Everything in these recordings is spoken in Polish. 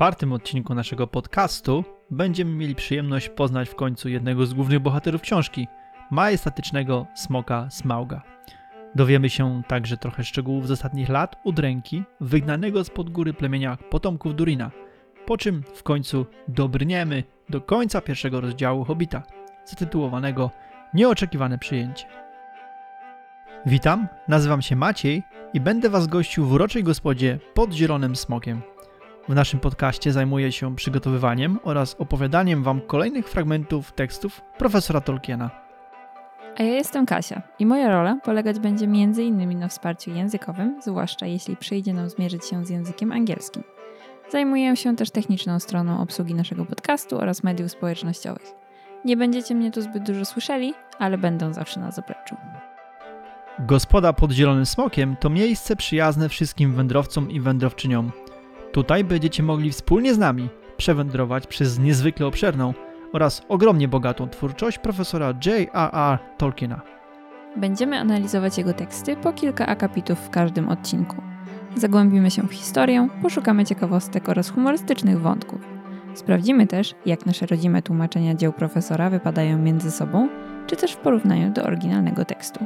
czwartym odcinku naszego podcastu będziemy mieli przyjemność poznać w końcu jednego z głównych bohaterów książki majestatycznego smoka Smauga. Dowiemy się także trochę szczegółów z ostatnich lat udręki wygnanego spod góry plemienia potomków Durina, po czym w końcu dobrniemy do końca pierwszego rozdziału Hobita, zatytułowanego Nieoczekiwane przyjęcie. Witam, nazywam się Maciej i będę Was gościł w uroczej gospodzie pod Zielonym Smokiem. W naszym podcaście zajmuję się przygotowywaniem oraz opowiadaniem Wam kolejnych fragmentów tekstów profesora Tolkiena. A ja jestem Kasia i moja rola polegać będzie m.in. na wsparciu językowym, zwłaszcza jeśli przyjdzie nam zmierzyć się z językiem angielskim. Zajmuję się też techniczną stroną obsługi naszego podcastu oraz mediów społecznościowych. Nie będziecie mnie tu zbyt dużo słyszeli, ale będą zawsze na zapleczu. Gospoda pod Zielonym Smokiem to miejsce przyjazne wszystkim wędrowcom i wędrowczyniom. Tutaj będziecie mogli wspólnie z nami przewędrować przez niezwykle obszerną oraz ogromnie bogatą twórczość profesora J.R.R. Tolkiena. Będziemy analizować jego teksty po kilka akapitów w każdym odcinku. Zagłębimy się w historię, poszukamy ciekawostek oraz humorystycznych wątków. Sprawdzimy też, jak nasze rodzime tłumaczenia dzieł profesora wypadają między sobą, czy też w porównaniu do oryginalnego tekstu.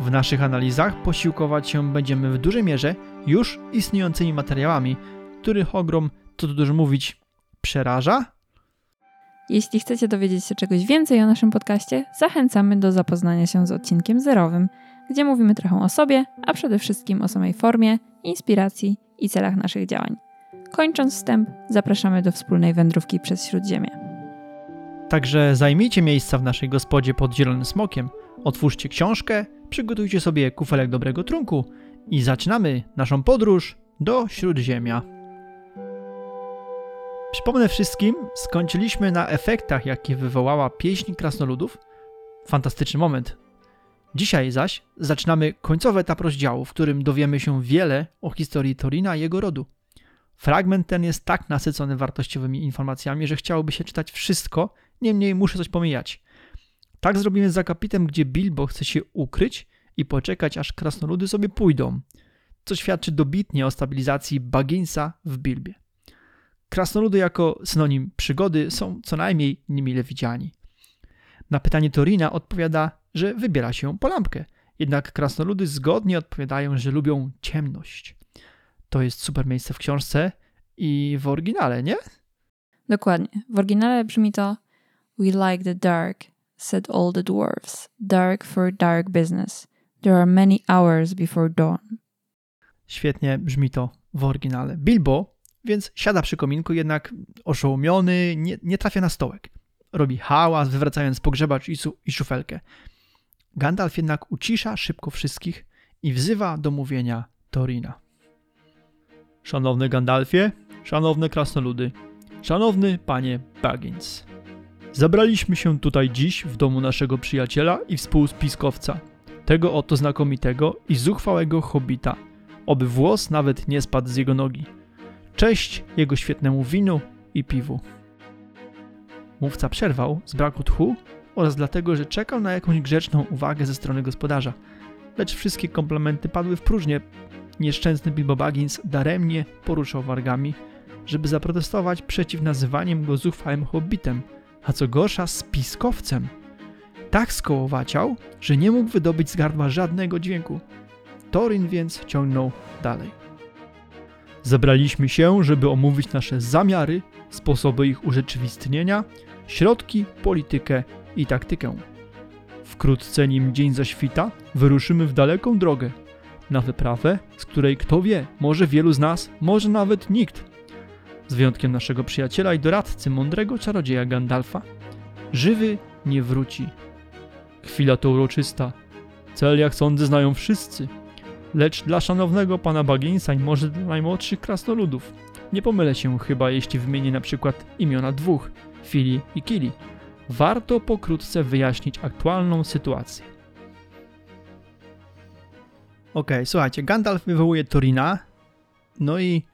W naszych analizach posiłkować się będziemy w dużej mierze już istniejącymi materiałami, których ogrom, co tu dużo mówić, przeraża. Jeśli chcecie dowiedzieć się czegoś więcej o naszym podcaście, zachęcamy do zapoznania się z odcinkiem zerowym, gdzie mówimy trochę o sobie, a przede wszystkim o samej formie, inspiracji i celach naszych działań. Kończąc wstęp, zapraszamy do wspólnej wędrówki przez Śródziemie. Także zajmijcie miejsca w naszej gospodzie pod Zielonym Smokiem, otwórzcie książkę, przygotujcie sobie kufelek dobrego trunku i zaczynamy naszą podróż do Śródziemia. Przypomnę wszystkim, skończyliśmy na efektach, jakie wywołała pieśń krasnoludów. Fantastyczny moment. Dzisiaj zaś zaczynamy końcowy etap rozdziału, w którym dowiemy się wiele o historii Torina i jego rodu. Fragment ten jest tak nasycony wartościowymi informacjami, że chciałoby się czytać wszystko, niemniej muszę coś pomijać. Tak zrobimy z akapitem, gdzie Bilbo chce się ukryć i poczekać, aż krasnoludy sobie pójdą, co świadczy dobitnie o stabilizacji Bagginsa w Bilbie. Krasnoludy jako synonim przygody są co najmniej niemile widziani. Na pytanie Torina odpowiada, że wybiera się po lampkę, jednak krasnoludy zgodnie odpowiadają, że lubią ciemność. To jest super miejsce w książce i w oryginale, nie? Dokładnie. W oryginale brzmi to We like the dark, said all the dwarfs. Dark for dark business. There are many hours before dawn. Świetnie brzmi to w oryginale. Bilbo więc siada przy kominku, jednak oszołomiony, nie, nie trafia na stołek. Robi hałas, wywracając pogrzebacz i, su, i szufelkę. Gandalf jednak ucisza szybko wszystkich i wzywa do mówienia Torina. Szanowny Gandalfie, szanowne krasnoludy, szanowny panie Baggins. Zabraliśmy się tutaj dziś w domu naszego przyjaciela i współspiskowca, tego oto znakomitego i zuchwałego hobita, oby włos nawet nie spadł z jego nogi. Cześć jego świetnemu winu i piwu. Mówca przerwał z braku tchu oraz dlatego, że czekał na jakąś grzeczną uwagę ze strony gospodarza. Lecz wszystkie komplementy padły w próżnię. Nieszczęsny Bilbo Baggins daremnie poruszał wargami, żeby zaprotestować przeciw nazywaniem go zuchwałym hobbitem, a co gorsza spiskowcem. Tak skołowaciał, że nie mógł wydobyć z gardła żadnego dźwięku. Torin więc ciągnął dalej. Zebraliśmy się, żeby omówić nasze zamiary, sposoby ich urzeczywistnienia, środki, politykę i taktykę. Wkrótce, nim dzień zaświta, wyruszymy w daleką drogę, na wyprawę, z której kto wie, może wielu z nas, może nawet nikt. Z wyjątkiem naszego przyjaciela i doradcy, mądrego czarodzieja Gandalfa. Żywy nie wróci. Chwila to uroczysta. Cel, jak sądzę, znają wszyscy – lecz dla szanownego pana Bagginsa i może dla najmłodszych krasnoludów. Nie pomylę się chyba, jeśli wymienię na przykład imiona dwóch, Fili i Kili. Warto pokrótce wyjaśnić aktualną sytuację. Okej, okay, słuchajcie, Gandalf wywołuje Torina, no i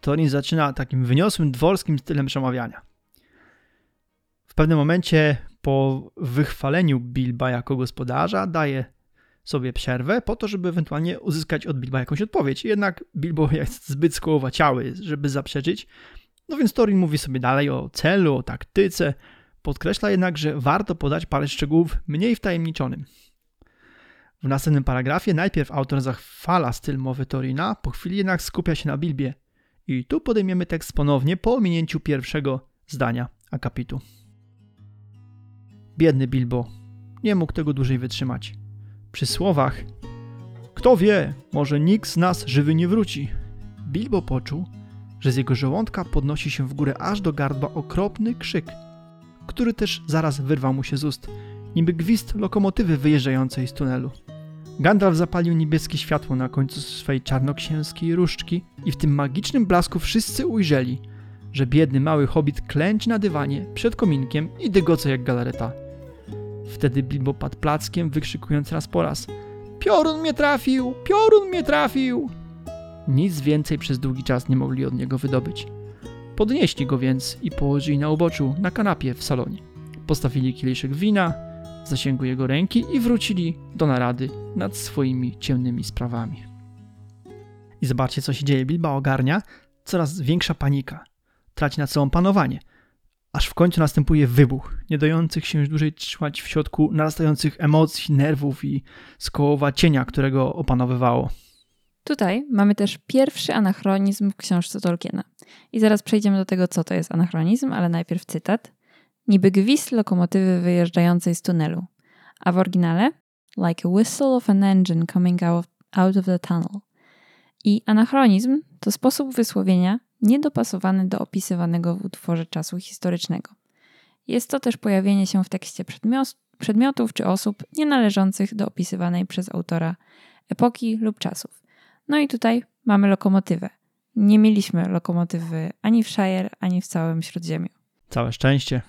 Torin zaczyna takim wyniosłym dworskim stylem przemawiania. W pewnym momencie po wychwaleniu Bilba jako gospodarza daje sobie przerwę po to, żeby ewentualnie uzyskać od Bilba jakąś odpowiedź. Jednak Bilbo jest zbyt skołowaciały, żeby zaprzeczyć No więc Torin mówi sobie dalej o celu, o taktyce, podkreśla jednak, że warto podać parę szczegółów mniej wtajemniczonym. W następnym paragrafie najpierw autor zachwala styl mowy Torina, po chwili jednak skupia się na Bilbie. I tu podejmiemy tekst ponownie po ominięciu pierwszego zdania akapitu. Biedny Bilbo. Nie mógł tego dłużej wytrzymać. Przy słowach Kto wie, może nikt z nas żywy nie wróci. Bilbo poczuł, że z jego żołądka podnosi się w górę aż do gardła okropny krzyk, który też zaraz wyrwał mu się z ust, niby gwizd lokomotywy wyjeżdżającej z tunelu. Gandalf zapalił niebieskie światło na końcu swej czarnoksięskiej różdżki i w tym magicznym blasku wszyscy ujrzeli, że biedny mały hobbit klęczy na dywanie przed kominkiem i dygoce jak galareta. Wtedy Bilbo padł plackiem, wykrzykując raz po raz Piorun mnie trafił! Piorun mnie trafił! Nic więcej przez długi czas nie mogli od niego wydobyć. Podnieśli go więc i położyli na uboczu, na kanapie w salonie. Postawili kieliszek wina, zasięgu jego ręki i wrócili do narady nad swoimi ciemnymi sprawami. I zobaczcie, co się dzieje. Bilba ogarnia coraz większa panika. Traci nad sobą panowanie. Aż w końcu następuje wybuch, nie dających się już dłużej trzymać w środku narastających emocji, nerwów i skołowa cienia, którego opanowywało. Tutaj mamy też pierwszy anachronizm w książce Tolkiena. I zaraz przejdziemy do tego, co to jest anachronizm, ale najpierw cytat. Niby gwizd lokomotywy wyjeżdżającej z tunelu. A w oryginale like a whistle of an engine coming out, out of the tunnel. I anachronizm to sposób wysłowienia niedopasowany do opisywanego w utworze czasu historycznego. Jest to też pojawienie się w tekście przedmiotów czy osób nie należących do opisywanej przez autora epoki lub czasów. No i tutaj mamy lokomotywę. Nie mieliśmy lokomotywy ani w Shire, ani w całym Śródziemiu. Całe szczęście.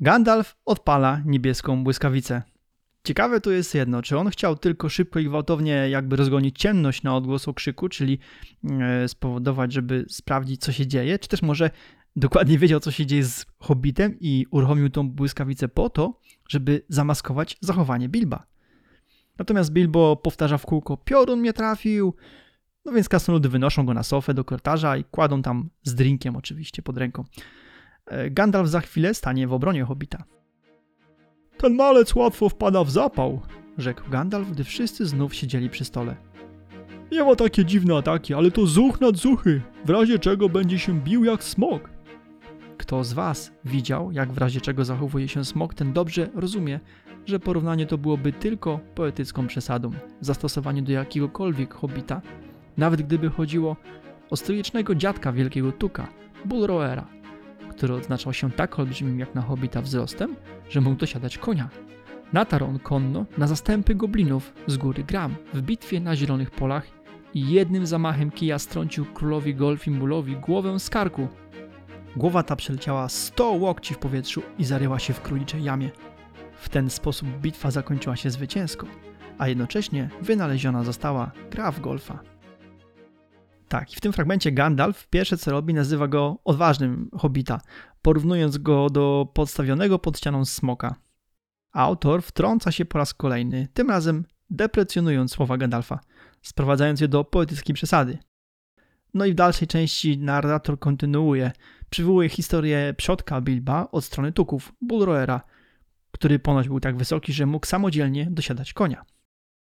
Gandalf odpala niebieską błyskawicę. Ciekawe tu jest jedno, czy on chciał tylko szybko i gwałtownie jakby rozgonić ciemność na odgłos okrzyku, czyli e, spowodować, żeby sprawdzić, co się dzieje, czy też może dokładnie wiedział, co się dzieje z Hobbitem i uruchomił tą błyskawicę po to, żeby zamaskować zachowanie Bilba. Natomiast Bilbo powtarza w kółko, piorun mnie trafił, no więc kasnoludy wynoszą go na sofę do korytarza i kładą tam z drinkiem oczywiście pod ręką. E, Gandalf za chwilę stanie w obronie Hobbita. Ten malec łatwo wpada w zapał, rzekł Gandalf, gdy wszyscy znów siedzieli przy stole. Nie ma takie dziwne ataki, ale to zuch nad zuchy, w razie czego będzie się bił jak smok. Kto z was widział, jak w razie czego zachowuje się smok, ten dobrze rozumie, że porównanie to byłoby tylko poetycką przesadą w zastosowaniu do jakiegokolwiek hobita, nawet gdyby chodziło o stolicznego dziadka wielkiego tuka, Bullroera, który odznaczał się tak olbrzymim jak na hobita wzrostem, że mógł dosiadać konia. Natarł on konno na zastępy goblinów z góry Gram w bitwie na zielonych polach i jednym zamachem kija strącił królowi Golfimbulowi głowę z karku. Głowa ta przeleciała sto łokci w powietrzu i zaryła się w króliczej jamie. W ten sposób bitwa zakończyła się zwycięsko, a jednocześnie wynaleziona została gra w golfa. Tak, i w tym fragmencie Gandalf pierwsze co robi nazywa go odważnym hobbita, porównując go do podstawionego pod ścianą smoka. Autor wtrąca się po raz kolejny, tym razem deprecjonując słowa Gandalfa, sprowadzając je do poetyckiej przesady. No i w dalszej części narrator kontynuuje, przywołuje historię przodka Bilba od strony Tuków, Bullroera, który ponoć był tak wysoki, że mógł samodzielnie dosiadać konia.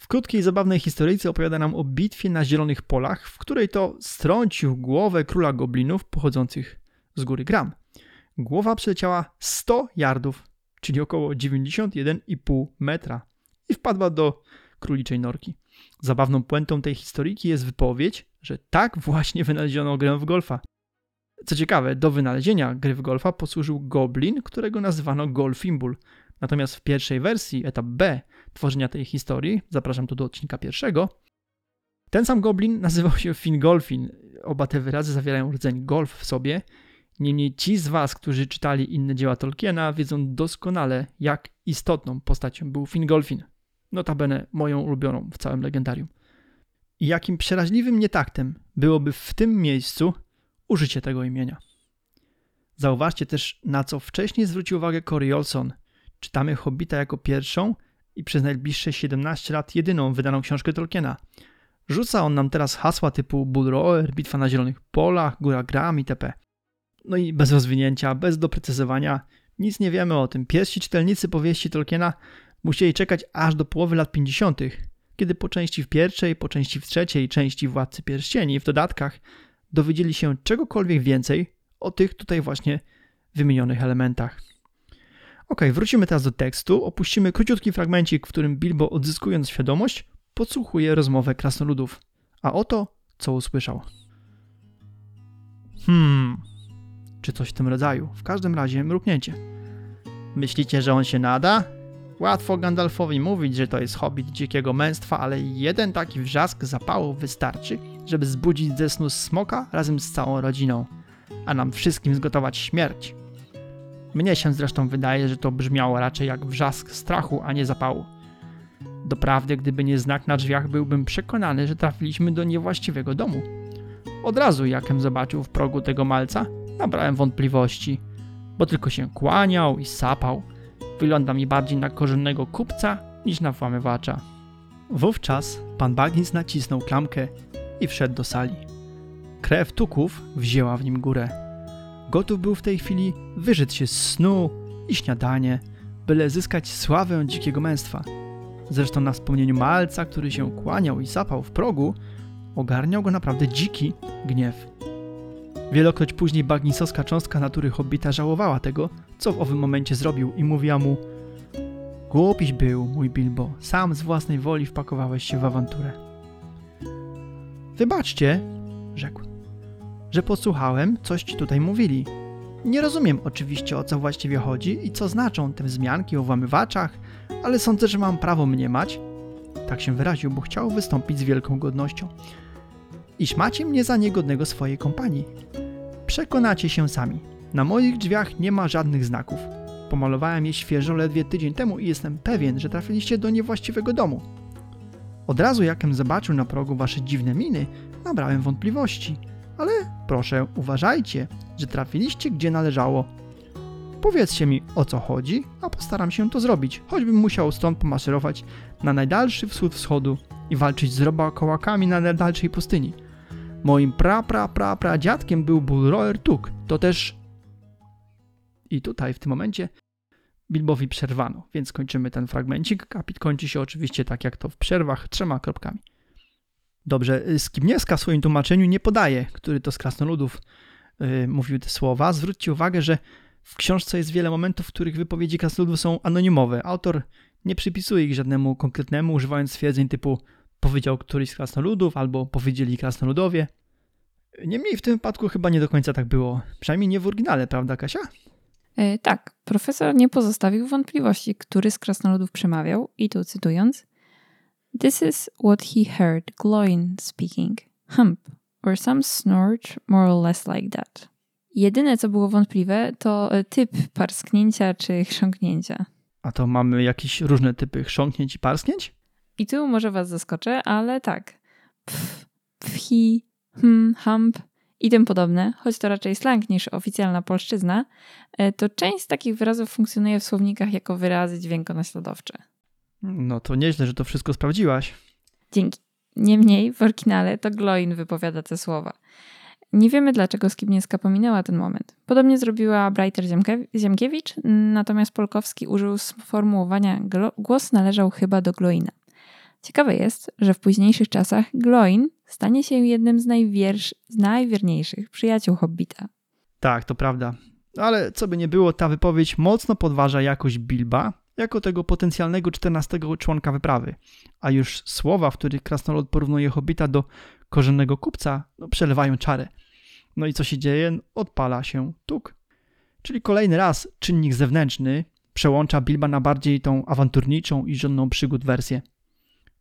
W krótkiej, zabawnej historyjce opowiada nam o bitwie na Zielonych Polach, w której to strącił głowę króla goblinów pochodzących z góry Gram. Głowa przeleciała 100 yardów, czyli około 91,5 metra i wpadła do króliczej norki. Zabawną puentą tej historyjki jest wypowiedź, że tak właśnie wynaleziono grę w golfa. Co ciekawe, do wynalezienia gry w golfa posłużył goblin, którego nazywano Golfimbul. Natomiast w pierwszej wersji, etap B, tworzenia tej historii, zapraszam tu do odcinka pierwszego, ten sam goblin nazywał się Fingolfin. Oba te wyrazy zawierają rdzeń golf w sobie. Niemniej ci z was, którzy czytali inne dzieła Tolkiena, wiedzą doskonale, jak istotną postacią był Fingolfin. Notabene moją ulubioną w całym legendarium. I jakim przeraźliwym nietaktem byłoby w tym miejscu użycie tego imienia. Zauważcie też, na co wcześniej zwrócił uwagę Cory Olson. Czytamy Hobbita jako pierwszą i przez najbliższe 17 lat jedyną wydaną książkę Tolkiena. Rzuca on nam teraz hasła typu Bull Roar, Bitwa na Zielonych Polach, Góra Gram itp. No i bez rozwinięcia, bez doprecyzowania, nic nie wiemy o tym. Pierwsi czytelnicy powieści Tolkiena musieli czekać aż do połowy lat 50., kiedy po części w pierwszej, po części w trzeciej części Władcy Pierścieni w dodatkach dowiedzieli się czegokolwiek więcej o tych tutaj właśnie wymienionych elementach. Ok, wrócimy teraz do tekstu, opuścimy króciutki fragmencik, w którym Bilbo odzyskując świadomość, podsłuchuje rozmowę krasnoludów. A oto, co usłyszał. Hmm, czy coś w tym rodzaju. W każdym razie mruknięcie. Myślicie, że on się nada? Łatwo Gandalfowi mówić, że to jest hobbit dzikiego męstwa, ale jeden taki wrzask zapału wystarczy, żeby zbudzić ze snu smoka razem z całą rodziną, a nam wszystkim zgotować śmierć. Mnie się zresztą wydaje, że to brzmiało raczej jak wrzask strachu, a nie zapału. Doprawdy, gdyby nie znak na drzwiach, byłbym przekonany, że trafiliśmy do niewłaściwego domu. Od razu, jakem zobaczył w progu tego malca, nabrałem wątpliwości, bo tylko się kłaniał i sapał. Wygląda mi bardziej na korzennego kupca niż na włamywacza. Wówczas pan Baggins nacisnął klamkę i wszedł do sali. Krew tuków wzięła w nim górę. Gotów był w tej chwili wyżyć się snu i śniadanie, byle zyskać sławę dzikiego męstwa. Zresztą na wspomnieniu malca, który się kłaniał i sapał w progu, ogarniał go naprawdę dziki gniew. Wielokroć później bagnisowska cząstka natury hobbita żałowała tego, co w owym momencie zrobił i mówiła mu Głupiś był, mój Bilbo, sam z własnej woli wpakowałeś się w awanturę. Wybaczcie, rzekł, że posłuchałem, coś ci tutaj mówili. Nie rozumiem oczywiście o co właściwie chodzi i co znaczą te wzmianki o włamywaczach, ale sądzę, że mam prawo mniemać, tak się wyraził, bo chciał wystąpić z wielką godnością, iż macie mnie za niegodnego swojej kompanii. Przekonacie się sami. Na moich drzwiach nie ma żadnych znaków. Pomalowałem je świeżo ledwie tydzień temu i jestem pewien, że trafiliście do niewłaściwego domu. Od razu jakem zobaczył na progu wasze dziwne miny, nabrałem wątpliwości. Ale proszę, uważajcie, że trafiliście gdzie należało. Powiedzcie mi o co chodzi, a postaram się to zrobić, choćbym musiał stąd pomaszerować na najdalszy wschód wschodu i walczyć z robakołakami na najdalszej pustyni. Moim pra pra pra pra dziadkiem był Bullroer Tuk, to też... I tutaj w tym momencie Bilbowi przerwano, więc kończymy ten fragmencik. Kapit kończy się oczywiście tak jak to w przerwach, trzema kropkami. Dobrze, Skibniewska w swoim tłumaczeniu nie podaje, który to z krasnoludów yy, mówił te słowa. Zwróćcie uwagę, że w książce jest wiele momentów, w których wypowiedzi krasnoludów są anonimowe. Autor nie przypisuje ich żadnemu konkretnemu, używając stwierdzeń typu powiedział któryś z krasnoludów albo powiedzieli krasnoludowie. Niemniej w tym wypadku chyba nie do końca tak było. Przynajmniej nie w oryginale, prawda Kasia? E, tak, profesor nie pozostawił wątpliwości, który z krasnoludów przemawiał i tu cytując This is what he heard Gloin speaking. Hump, or some snort more or less like that. Jedyne, co było wątpliwe, to e, typ parsknięcia czy chrząknięcia. A to mamy jakieś różne typy chrząknięć i parsknięć? I tu może was zaskoczę, ale tak. Pf, pfi, hm, hump i tym podobne, choć to raczej slang niż oficjalna polszczyzna, e, to część z takich wyrazów funkcjonuje w słownikach jako wyrazy dźwiękonaśladowcze. No to nieźle, że to wszystko sprawdziłaś. Dzięki. Niemniej w oryginale to Gloin wypowiada te słowa. Nie wiemy, dlaczego Skibniewska pominęła ten moment. Podobnie zrobiła Breiter Ziemkiewicz, natomiast Polkowski użył sformułowania głos należał chyba do Gloina. Ciekawe jest, że w późniejszych czasach Gloin stanie się jednym z, najwiersz, z najwierniejszych przyjaciół Hobbita. Tak, to prawda. Ale co by nie było, ta wypowiedź mocno podważa jakość Bilba jako tego potencjalnego czternastego członka wyprawy. A już słowa, w których Krasnolud porównuje Hobbita do korzennego kupca, no, przelewają czarę. No i co się dzieje? Odpala się tuk. Czyli kolejny raz czynnik zewnętrzny przełącza Bilba na bardziej tą awanturniczą i żonną przygód wersję.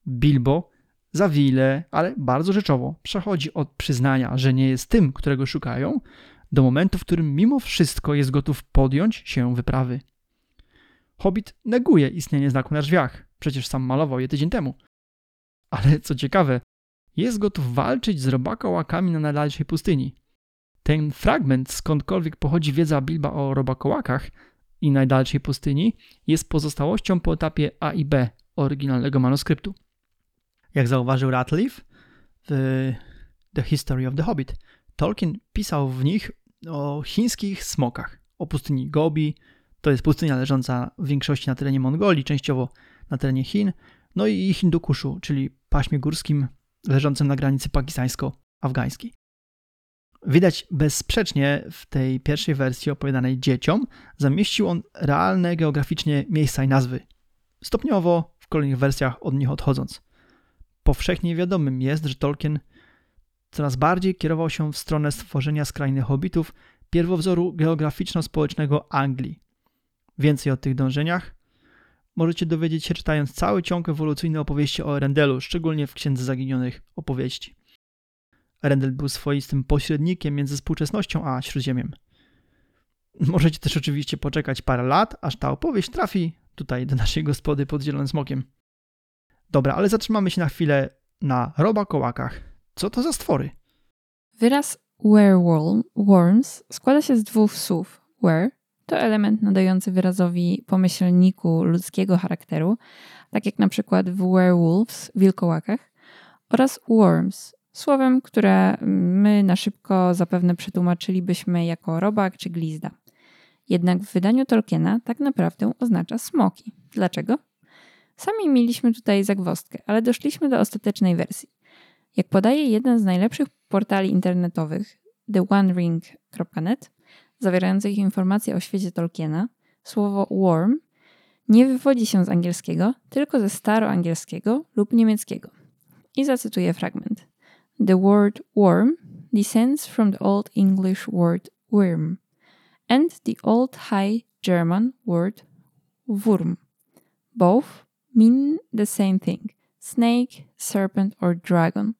Bilbo za wile, ale bardzo rzeczowo przechodzi od przyznania, że nie jest tym, którego szukają, do momentu, w którym mimo wszystko jest gotów podjąć się wyprawy. Hobbit neguje istnienie znaku na drzwiach, przecież sam malował je tydzień temu. Ale co ciekawe, jest gotów walczyć z robakołakami na najdalszej pustyni. Ten fragment, skądkolwiek pochodzi wiedza Bilba o robakołakach i najdalszej pustyni, jest pozostałością po etapie A i B oryginalnego manuskryptu. Jak zauważył Ratliff w The History of the Hobbit, Tolkien pisał w nich o chińskich smokach, o pustyni Gobi. To jest pustynia leżąca w większości na terenie Mongolii, częściowo na terenie Chin, no i Hindukuszu, czyli paśmie górskim leżącym na granicy pakistańsko-afgańskiej. Widać bezsprzecznie w tej pierwszej wersji opowiadanej dzieciom zamieścił on realne geograficznie miejsca i nazwy, stopniowo w kolejnych wersjach od nich odchodząc. Powszechnie wiadomym jest, że Tolkien coraz bardziej kierował się w stronę stworzenia skrajnych hobbitów, pierwowzoru geograficzno-społecznego Anglii. Więcej o tych dążeniach możecie dowiedzieć się czytając cały ciąg ewolucyjny opowieści o Erendelu, szczególnie w Księdze Zaginionych Opowieści. Erendel był swoistym pośrednikiem między współczesnością a Śródziemiem. Możecie też oczywiście poczekać parę lat, aż ta opowieść trafi tutaj do naszej gospody pod Zielonym Smokiem. Dobra, ale zatrzymamy się na chwilę na robakołakach. Co to za stwory? Wyraz werewolves składa się z dwóch słów. Were to element nadający wyrazowi pomyślniku ludzkiego charakteru, tak jak na przykład w werewolves, wilkołakach, oraz worms, słowem, które my na szybko zapewne przetłumaczylibyśmy jako robak czy glizda. Jednak w wydaniu Tolkiena tak naprawdę oznacza smoki. Dlaczego? Sami mieliśmy tutaj zagwostkę, ale doszliśmy do ostatecznej wersji. Jak podaje jeden z najlepszych portali internetowych, theonering.net, zawierających informacje o świecie Tolkiena, słowo worm nie wywodzi się z angielskiego, tylko ze staroangielskiego lub niemieckiego. I zacytuję fragment. The word worm descends from the Old English word worm and the Old High German word wurm. Both mean the same thing snake, serpent, or dragon.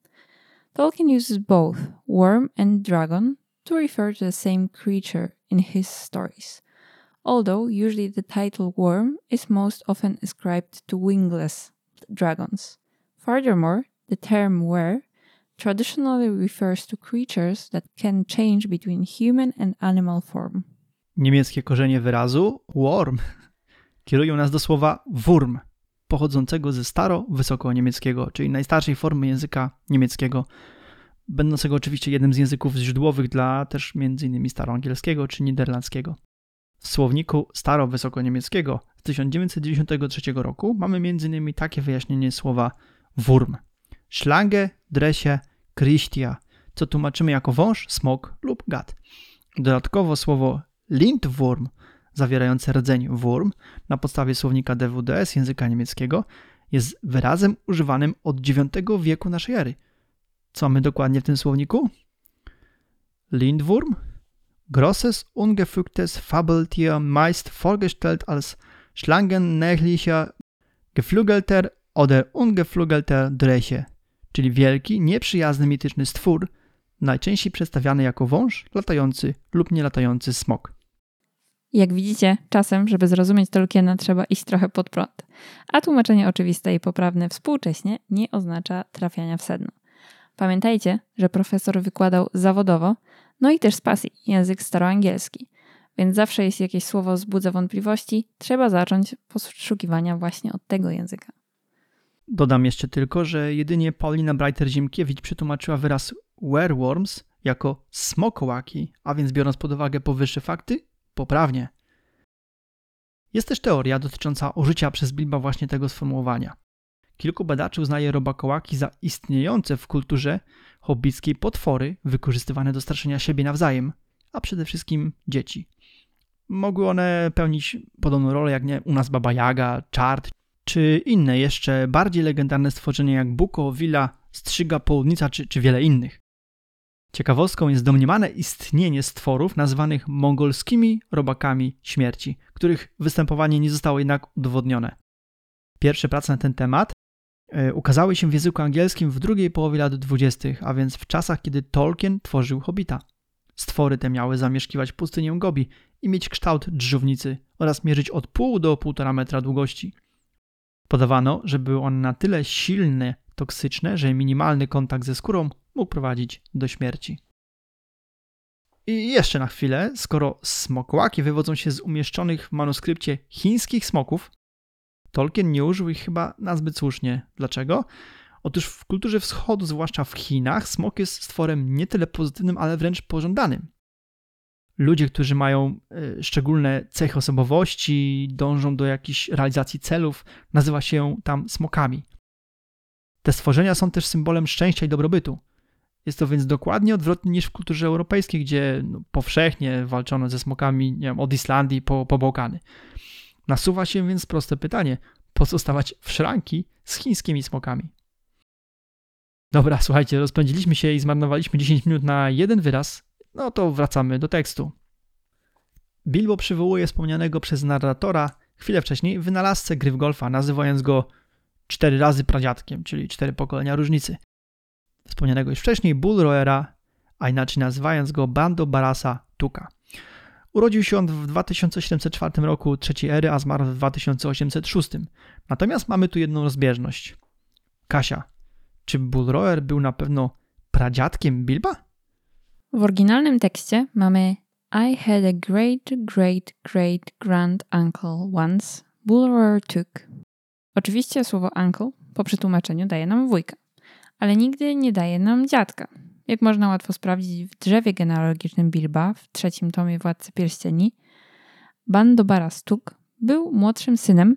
Tolkien uses both worm and dragon to refer to the same creature in his stories, although usually the title worm is most often ascribed to wingless dragons. Furthermore, the term were traditionally refers to creatures that can change between human and animal form. Niemieckie korzenie wyrazu worm kierują nas do słowa wurm, pochodzącego ze staro-wysokoniemieckiego, czyli najstarszej formy języka niemieckiego, będącego oczywiście jednym z języków źródłowych dla też m.in. staroangielskiego czy niderlandzkiego. W słowniku staro-wysokoniemieckiego z 1993 roku mamy m.in. takie wyjaśnienie słowa wurm. Schlange, dresie, kryśtia, co tłumaczymy jako wąż, smok lub gad. Dodatkowo słowo lindwurm, zawierające rdzeń wurm, na podstawie słownika DWDS języka niemieckiego, jest wyrazem używanym od IX wieku naszej ery – co mamy dokładnie w tym słowniku? Lindwurm? Grosses, ungefügtes Fabeltier, meist vorgestellt als schlangennährlicher, geflügelter oder ungeflügelter Dreche, czyli wielki, nieprzyjazny, mityczny stwór, najczęściej przedstawiany jako wąż, latający lub nielatający smok. Jak widzicie, czasem, żeby zrozumieć Tolkiena, trzeba iść trochę pod prąd. A tłumaczenie oczywiste i poprawne współcześnie nie oznacza trafiania w sedno. Pamiętajcie, że profesor wykładał zawodowo, no i też z pasji język staroangielski. Więc zawsze jeśli jakieś słowo wzbudza wątpliwości, trzeba zacząć poszukiwania właśnie od tego języka. Dodam jeszcze tylko, że jedynie Paulina Breiter-Ziemkiewicz przetłumaczyła wyraz werewolves jako smokołaki, a więc biorąc pod uwagę powyższe fakty, poprawnie. Jest też teoria dotycząca użycia przez Bilba właśnie tego sformułowania. Kilku badaczy uznaje robakołaki za istniejące w kulturze hobbickiej potwory wykorzystywane do straszenia siebie nawzajem, a przede wszystkim dzieci. Mogły one pełnić podobną rolę jak nie u nas Baba Jaga, Czart, czy inne jeszcze bardziej legendarne stworzenia jak Buko, Wila, Strzyga, Południca czy, czy wiele innych. Ciekawostką jest domniemane istnienie stworów nazwanych mongolskimi robakami śmierci, których występowanie nie zostało jednak udowodnione. Pierwsze prace na ten temat ukazały się w języku angielskim w drugiej połowie lat dwudziestych, a więc w czasach, kiedy Tolkien tworzył Hobbita. Stwory te miały zamieszkiwać pustynię Gobi i mieć kształt drzównicy oraz mierzyć od pół do półtora metra długości. Podawano, że były one na tyle silne, toksyczne, że minimalny kontakt ze skórą mógł prowadzić do śmierci. I jeszcze na chwilę, skoro smokłaki wywodzą się z umieszczonych w manuskrypcie chińskich smoków, Tolkien nie użył ich chyba nazbyt słusznie. Dlaczego? Otóż w kulturze wschodu, zwłaszcza w Chinach, smok jest stworem nie tyle pozytywnym, ale wręcz pożądanym. ludzie, którzy mają y, szczególne cechy osobowości, dążą do jakiejś realizacji celów, nazywa się tam smokami. Te stworzenia są też symbolem szczęścia i dobrobytu. Jest to więc dokładnie odwrotnie niż w kulturze europejskiej, gdzie no, powszechnie walczono ze smokami wiem, od Islandii po, po Bałkany. Nasuwa się więc proste pytanie, po co stawać w szranki z chińskimi smokami? Dobra, słuchajcie, rozpędziliśmy się i zmarnowaliśmy 10 minut na jeden wyraz, no to wracamy do tekstu. Bilbo przywołuje wspomnianego przez narratora chwilę wcześniej wynalazcę gry w golfa, nazywając go cztery razy pradziadkiem, czyli cztery pokolenia różnicy. Wspomnianego już wcześniej Bull Roera, a inaczej nazywając go Bando Barasa Tuka. Urodził się on w 2704 roku trzeciej ery, a zmarł w 2806. Natomiast mamy tu jedną rozbieżność. Kasia, czy Bull Roer był na pewno pradziadkiem Bilba? W oryginalnym tekście mamy I had a great, great, great grand uncle once, Bulwer took. Oczywiście słowo uncle po przetłumaczeniu daje nam wujka, ale nigdy nie daje nam dziadka. Jak można łatwo sprawdzić w drzewie genealogicznym Bilba w trzecim tomie Władcy Pierścieni, Bandobara Stuk był młodszym synem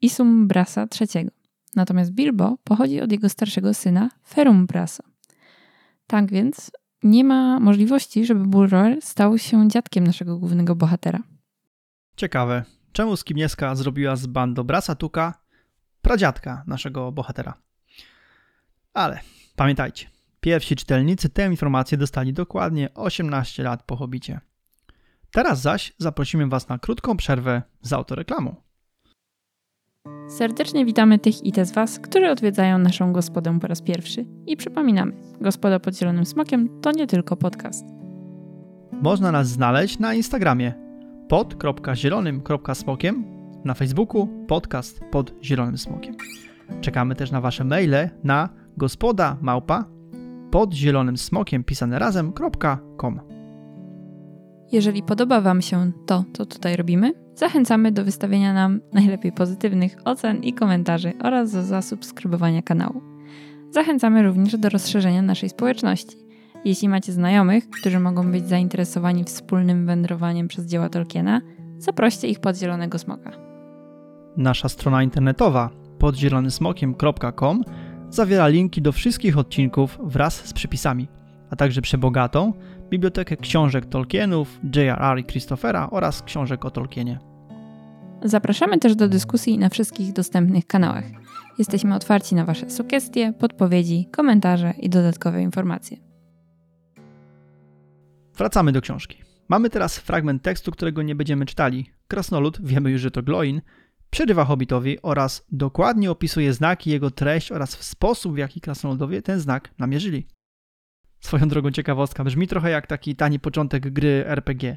Isumbrasa III. Natomiast Bilbo pochodzi od jego starszego syna Ferumbrasa. Tak więc nie ma możliwości, żeby Bulroer stał się dziadkiem naszego głównego bohatera. Ciekawe, czemu Skibnieska zrobiła z Bandobrasa Tuka pradziadka naszego bohatera? Ale pamiętajcie, pierwsi czytelnicy tę informację dostali dokładnie 18 lat po Hobicie. Teraz zaś zaprosimy Was na krótką przerwę z autoreklamą. Serdecznie witamy tych i te z Was, którzy odwiedzają naszą gospodę po raz pierwszy. I przypominamy, Gospoda pod Zielonym Smokiem to nie tylko podcast. Można nas znaleźć na Instagramie pod.zielonym.smokiem, na Facebooku podcast pod Zielonym Smokiem. Czekamy też na Wasze maile na gospoda małpa pod zielonym smokiem pisane razem.com. Jeżeli podoba Wam się to, co tutaj robimy, zachęcamy do wystawienia nam najlepiej pozytywnych ocen i komentarzy oraz do zasubskrybowania kanału. Zachęcamy również do rozszerzenia naszej społeczności. Jeśli macie znajomych, którzy mogą być zainteresowani wspólnym wędrowaniem przez dzieła Tolkiena, zaproście ich pod Zielonego Smoka. Nasza strona internetowa podzielonysmokiem.com zawiera linki do wszystkich odcinków wraz z przypisami, a także przebogatą bibliotekę książek Tolkienów, J.R.R. i Christophera oraz książek o Tolkienie. Zapraszamy też do dyskusji na wszystkich dostępnych kanałach. Jesteśmy otwarci na Wasze sugestie, podpowiedzi, komentarze i dodatkowe informacje. Wracamy do książki. Mamy teraz fragment tekstu, którego nie będziemy czytali. Krasnolud, wiemy już, że to Gloin, przerywa Hobbitowi oraz dokładnie opisuje znaki, jego treść oraz sposób, w jaki krasnoludowie ten znak namierzyli. Swoją drogą ciekawostka brzmi trochę jak taki tani początek gry RPG.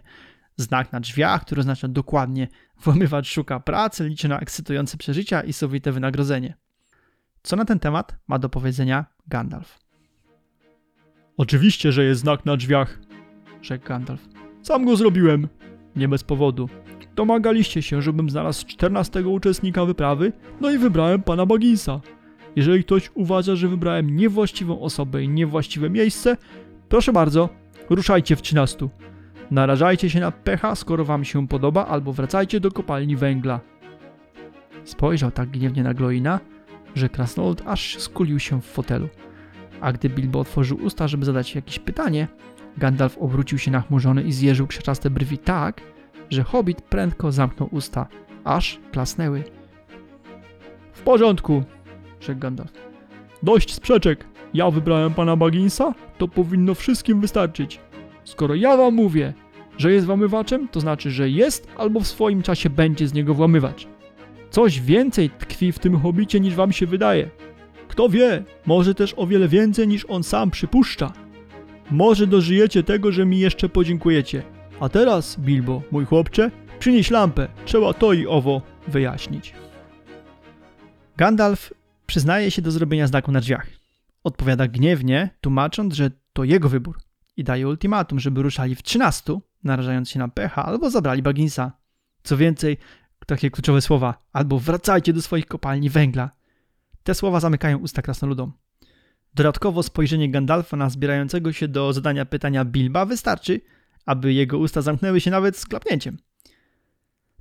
Znak na drzwiach, który oznacza dokładnie włamywacz szuka pracy, liczy na ekscytujące przeżycia i sowite wynagrodzenie. Co na ten temat ma do powiedzenia Gandalf? Oczywiście, że jest znak na drzwiach, rzekł Gandalf. Sam go zrobiłem. Nie bez powodu. Domagaliście się, żebym znalazł czternastego uczestnika wyprawy, no i wybrałem pana Bagginsa. Jeżeli ktoś uważa, że wybrałem niewłaściwą osobę i niewłaściwe miejsce, proszę bardzo, ruszajcie w 13. Narażajcie się na pecha, skoro wam się podoba, albo wracajcie do kopalni węgla. Spojrzał tak gniewnie na Gloina, że krasnolud aż skulił się w fotelu. A gdy Bilbo otworzył usta, żeby zadać jakieś pytanie, Gandalf obrócił się nachmurzony i zjeżył krzaczaste brwi tak, że hobbit prędko zamknął usta, aż klasnęły. W porządku, rzekł Gandalf. Dość sprzeczek. Ja wybrałem pana Bagginsa, to powinno wszystkim wystarczyć. Skoro ja wam mówię, że jest włamywaczem, to znaczy, że jest albo w swoim czasie będzie z niego włamywacz. Coś więcej tkwi w tym hobicie niż wam się wydaje. Kto wie, może też o wiele więcej niż on sam przypuszcza. Może dożyjecie tego, że mi jeszcze podziękujecie. A teraz, Bilbo, mój chłopcze, przynieś lampę, trzeba to i owo wyjaśnić. Gandalf przyznaje się do zrobienia znaku na drzwiach. Odpowiada gniewnie, tłumacząc, że to jego wybór i daje ultimatum, żeby ruszali w 13, narażając się na pecha, albo zabrali Bagginsa. Co więcej, takie kluczowe słowa, albo wracajcie do swoich kopalni węgla. Te słowa zamykają usta krasnoludom. Dodatkowo spojrzenie Gandalfa na zbierającego się do zadania pytania Bilba wystarczy, aby jego usta zamknęły się nawet z klapnięciem.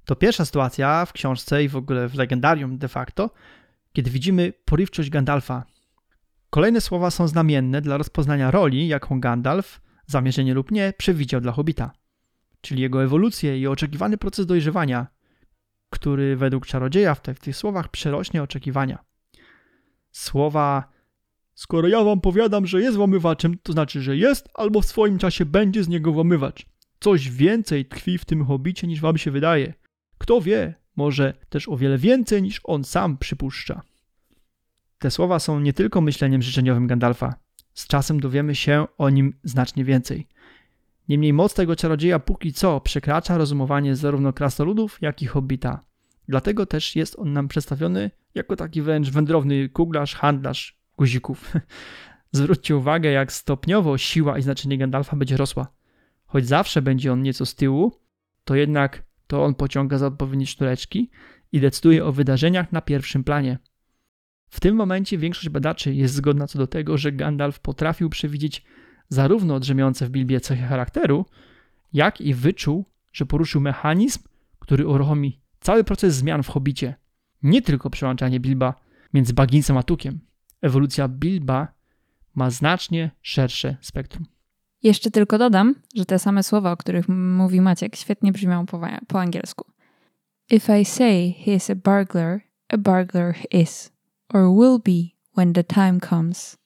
To pierwsza sytuacja w książce i w ogóle w legendarium de facto, kiedy widzimy porywczość Gandalfa. Kolejne słowa są znamienne dla rozpoznania roli, jaką Gandalf, zamierzenie lub nie, przewidział dla Hobita, czyli jego ewolucję i oczekiwany proces dojrzewania, który według czarodzieja w, te, w tych słowach przerośnie oczekiwania. Słowa Skoro ja wam powiadam, że jest włamywaczem, to znaczy, że jest albo w swoim czasie będzie z niego włamywacz. Coś więcej tkwi w tym hobicie niż wam się wydaje. Kto wie, może też o wiele więcej niż on sam przypuszcza. Te słowa są nie tylko myśleniem życzeniowym Gandalfa. Z czasem dowiemy się o nim znacznie więcej. Niemniej moc tego czarodzieja póki co przekracza rozumowanie zarówno krasnoludów, jak i hobbita. Dlatego też jest on nam przedstawiony jako taki wręcz wędrowny kuglarz, handlarz guzików. Zwróćcie uwagę, jak stopniowo siła i znaczenie Gandalfa będzie rosła. Choć zawsze będzie on nieco z tyłu, to jednak to on pociąga za odpowiednie sztureczki i decyduje o wydarzeniach na pierwszym planie. W tym momencie większość badaczy jest zgodna co do tego, że Gandalf potrafił przewidzieć zarówno drzemiące w Bilbie cechy charakteru, jak i wyczuł, że poruszył mechanizm, który uruchomi cały proces zmian w Hobbicie. Nie tylko przełączanie Bilba między Bagginsem a Tukiem. Ewolucja Bilba ma znacznie szersze spektrum. Jeszcze tylko dodam, że te same słowa, o których mówi Maciek, świetnie brzmią po, po angielsku. If I say he is a burglar, a burglar is, or will be when the time comes.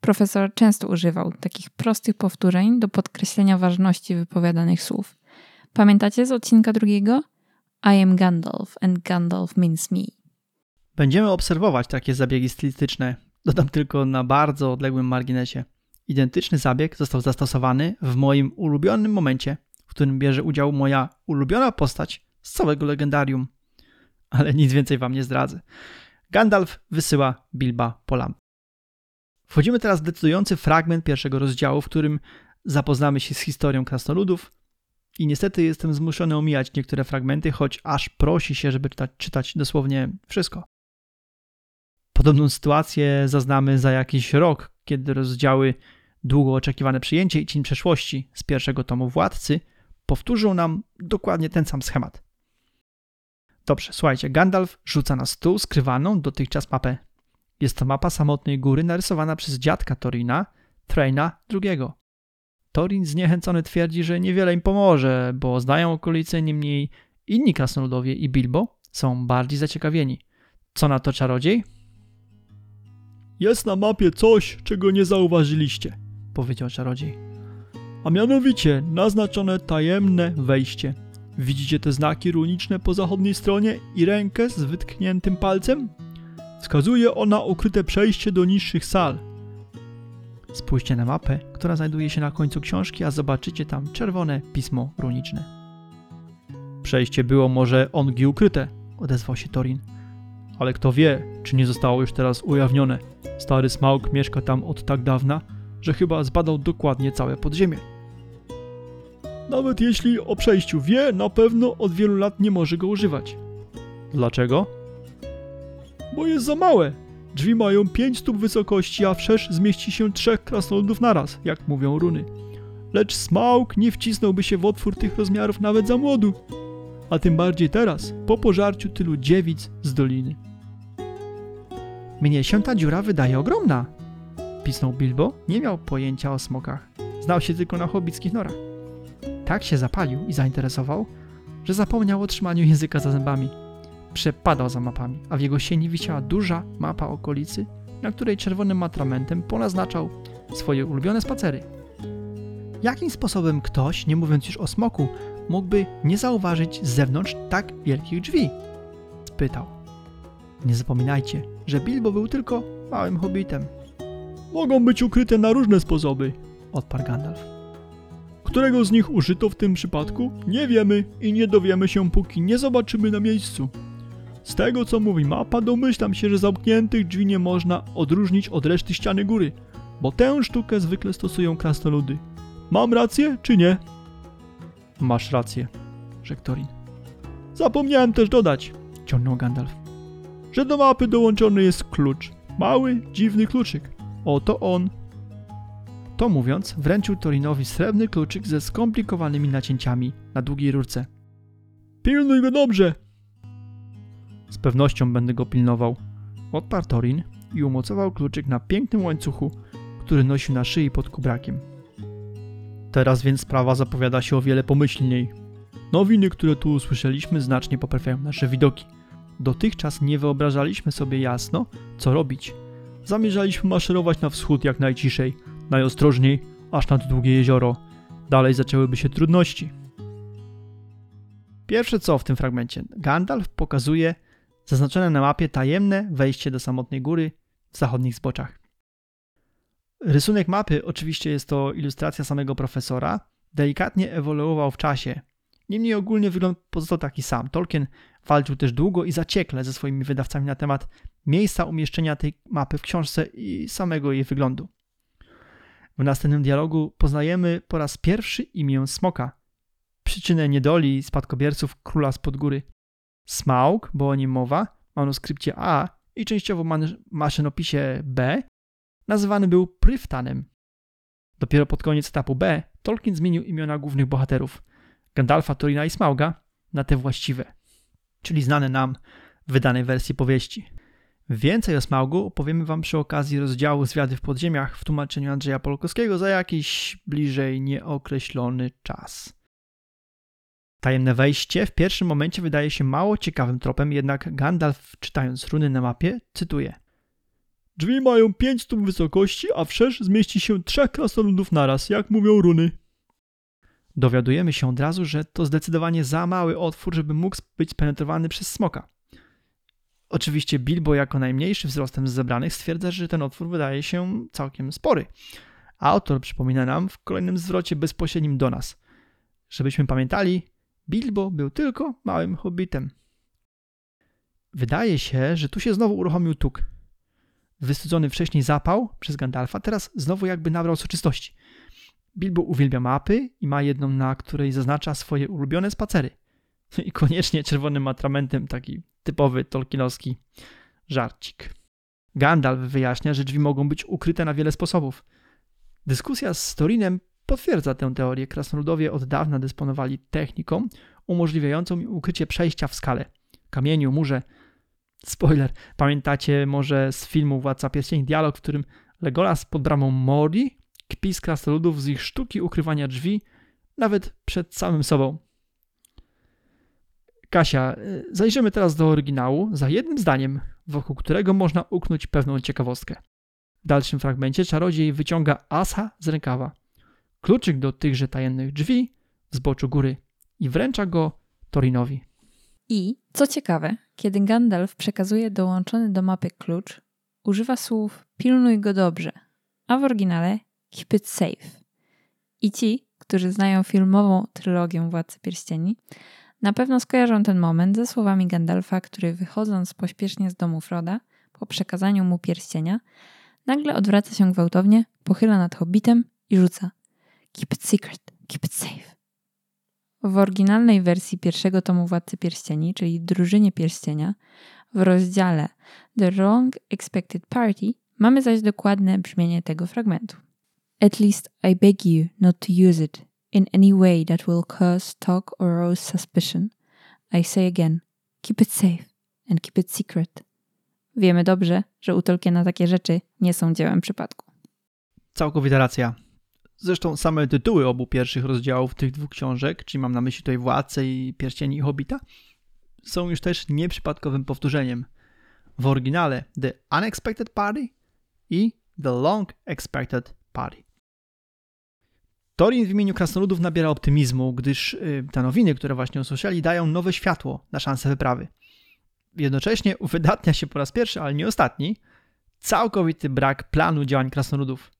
Profesor często używał takich prostych powtórzeń do podkreślenia ważności wypowiadanych słów. Pamiętacie z odcinka drugiego? I am Gandalf and Gandalf means me. Będziemy obserwować takie zabiegi stylistyczne. Dodam tylko na bardzo odległym marginesie. Identyczny zabieg został zastosowany w moim ulubionym momencie, w którym bierze udział moja ulubiona postać z całego legendarium. Ale nic więcej wam nie zdradzę. Gandalf wysyła Bilba po. Wchodzimy teraz w decydujący fragment pierwszego rozdziału, w którym zapoznamy się z historią krasnoludów i niestety jestem zmuszony omijać niektóre fragmenty, choć aż prosi się, żeby czytać, czytać dosłownie wszystko. Podobną sytuację zaznamy za jakiś rok, kiedy rozdziały długo oczekiwane przyjęcie i cień przeszłości z pierwszego tomu Władcy powtórzą nam dokładnie ten sam schemat. Dobrze, słuchajcie, Gandalf rzuca na stół skrywaną dotychczas mapę. Jest to mapa samotnej góry narysowana przez dziadka Torina, Traina II. Torin zniechęcony twierdzi, że niewiele im pomoże, bo znają okolice, niemniej inni krasnoludowie i Bilbo są bardziej zaciekawieni. Co na to czarodziej? Jest na mapie coś, czego nie zauważyliście, powiedział czarodziej. A mianowicie naznaczone tajemne wejście. Widzicie te znaki runiczne po zachodniej stronie i rękę z wytkniętym palcem? Wskazuje ona ukryte przejście do niższych sal. Spójrzcie na mapę, która znajduje się na końcu książki, a zobaczycie tam czerwone pismo runiczne. Przejście było może ongi ukryte, odezwał się Torin. Ale kto wie, czy nie zostało już teraz ujawnione. Stary Smaug mieszka tam od tak dawna, że chyba zbadał dokładnie całe podziemie. Nawet jeśli o przejściu wie, na pewno od wielu lat nie może go używać. Dlaczego? Bo jest za małe. Drzwi mają 5 stóp wysokości, a wszerz zmieści się trzech krasnoludów naraz, jak mówią runy. Lecz Smaug nie wcisnąłby się w otwór tych rozmiarów nawet za młodu. A tym bardziej teraz, po pożarciu tylu dziewic z doliny. Mnie się ta dziura wydaje ogromna, pisnął Bilbo. Nie miał pojęcia o smokach. Znał się tylko na hobbickich norach. Tak się zapalił i zainteresował, że zapomniał o trzymaniu języka za zębami. Przepadał za mapami, a w jego sieni wisiała duża mapa okolicy, na której czerwonym matramentem ponaznaczał swoje ulubione spacery. Jakim sposobem ktoś, nie mówiąc już o smoku, mógłby nie zauważyć z zewnątrz tak wielkich drzwi? spytał. Nie zapominajcie, że Bilbo był tylko małym hobbitem. Mogą być ukryte na różne sposoby, odparł Gandalf. Którego z nich użyto w tym przypadku, nie wiemy i nie dowiemy się, póki nie zobaczymy na miejscu. Z tego, co mówi mapa, domyślam się, że zamkniętych drzwi nie można odróżnić od reszty ściany góry, bo tę sztukę zwykle stosują krasnoludy. Mam rację, czy nie? Masz rację, rzekł Thorin. Zapomniałem też dodać, ciągnął Gandalf, że do mapy dołączony jest klucz. Mały, dziwny kluczyk. Oto on. To mówiąc, wręczył Torinowi srebrny kluczyk ze skomplikowanymi nacięciami na długiej rurce. Pilnuj go dobrze! Z pewnością będę go pilnował. Odparł Torin i umocował kluczyk na pięknym łańcuchu, który nosił na szyi pod kubrakiem. Teraz więc sprawa zapowiada się o wiele pomyślniej. Nowiny, które tu usłyszeliśmy, znacznie poprawiają nasze widoki. Dotychczas nie wyobrażaliśmy sobie jasno, co robić. Zamierzaliśmy maszerować na wschód jak najciszej, najostrożniej, aż nad długie jezioro. Dalej zaczęłyby się trudności. Pierwsze co w tym fragmencie, Gandalf pokazuje zaznaczone na mapie tajemne wejście do samotnej góry w zachodnich zboczach. Rysunek mapy oczywiście jest to ilustracja samego profesora, delikatnie ewoluował w czasie. Niemniej ogólnie wygląd pozostał taki sam. Tolkien walczył też długo i zaciekle ze swoimi wydawcami na temat miejsca umieszczenia tej mapy w książce i samego jej wyglądu. W następnym dialogu poznajemy po raz pierwszy imię Smoka, przyczynę niedoli spadkobierców króla spod góry. Smaug, bo o nim mowa, w manuskrypcie A i częściowo maszynopisie B, nazywany był Pryftanem. Dopiero pod koniec etapu B Tolkien zmienił imiona głównych bohaterów Gandalfa, Torina i Smauga na te właściwe, czyli znane nam w wydanej wersji powieści. Więcej o Smaugu opowiemy Wam przy okazji rozdziału Zwiady w podziemiach w tłumaczeniu Andrzeja Polkowskiego za jakiś bliżej nieokreślony czas. Tajemne wejście w pierwszym momencie wydaje się mało ciekawym tropem, jednak Gandalf, czytając runy na mapie, cytuje Drzwi mają 5 stóp wysokości, a wszerz zmieści się trzech krasnoludów naraz, jak mówią runy. Dowiadujemy się od razu, że to zdecydowanie za mały otwór, żeby mógł być penetrowany przez smoka. Oczywiście Bilbo jako najmniejszy wzrostem z zebranych stwierdza, że ten otwór wydaje się całkiem spory. Autor przypomina nam w kolejnym zwrocie bezpośrednim do nas. Żebyśmy pamiętali, Bilbo był tylko małym hobbitem. Wydaje się, że tu się znowu uruchomił tuk. Wystudzony wcześniej zapał przez Gandalfa teraz znowu jakby nabrał soczystości. Bilbo uwielbia mapy i ma jedną, na której zaznacza swoje ulubione spacery. I koniecznie czerwonym atramentem taki typowy tolkienowski żarcik. Gandalf wyjaśnia, że drzwi mogą być ukryte na wiele sposobów. Dyskusja z Torinem potwierdza tę teorię. Krasnoludowie od dawna dysponowali techniką umożliwiającą im ukrycie przejścia w skale, kamieniu, murze. Spoiler, pamiętacie może z filmu Władca Pierścieni dialog, w którym Legolas pod bramą Mori kpi z krasnoludów z ich sztuki ukrywania drzwi, nawet przed samym sobą. Kasia, y, zajrzymy teraz do oryginału za jednym zdaniem, wokół którego można uknąć pewną ciekawostkę. W dalszym fragmencie czarodziej wyciąga asa z rękawa, kluczyk do tychże tajemnych drzwi w zboczu góry i wręcza go Torinowi. I, co ciekawe, kiedy Gandalf przekazuje dołączony do mapy klucz, używa słów pilnuj go dobrze, a w oryginale keep it safe. I ci, którzy znają filmową trylogię Władcy Pierścieni, na pewno skojarzą ten moment ze słowami Gandalfa, który wychodząc pośpiesznie z domu Froda, po przekazaniu mu pierścienia, nagle odwraca się gwałtownie, pochyla nad hobbitem i rzuca Keep it secret, keep it safe. W oryginalnej wersji pierwszego tomu Władcy Pierścieni, czyli Drużynie Pierścienia, w rozdziale The Wrong Expected Party mamy zaś dokładne brzmienie tego fragmentu. At least I beg you not to use it in any way that will cause talk or rouse suspicion. I say again, keep it safe and keep it secret. Wiemy dobrze, że u Tolkiena takie rzeczy nie są dziełem przypadku. Całkowita racja. Zresztą same tytuły obu pierwszych rozdziałów tych dwóch książek, czyli mam na myśli tutaj Władcę i Pierścieni i Hobbita, są już też nieprzypadkowym powtórzeniem. W oryginale The Unexpected Party i The Long Expected Party. Torin w imieniu krasnoludów nabiera optymizmu, gdyż y, te nowiny, które właśnie usłyszeli, dają nowe światło na szansę wyprawy. Jednocześnie uwydatnia się po raz pierwszy, ale nie ostatni, całkowity brak planu działań krasnoludów.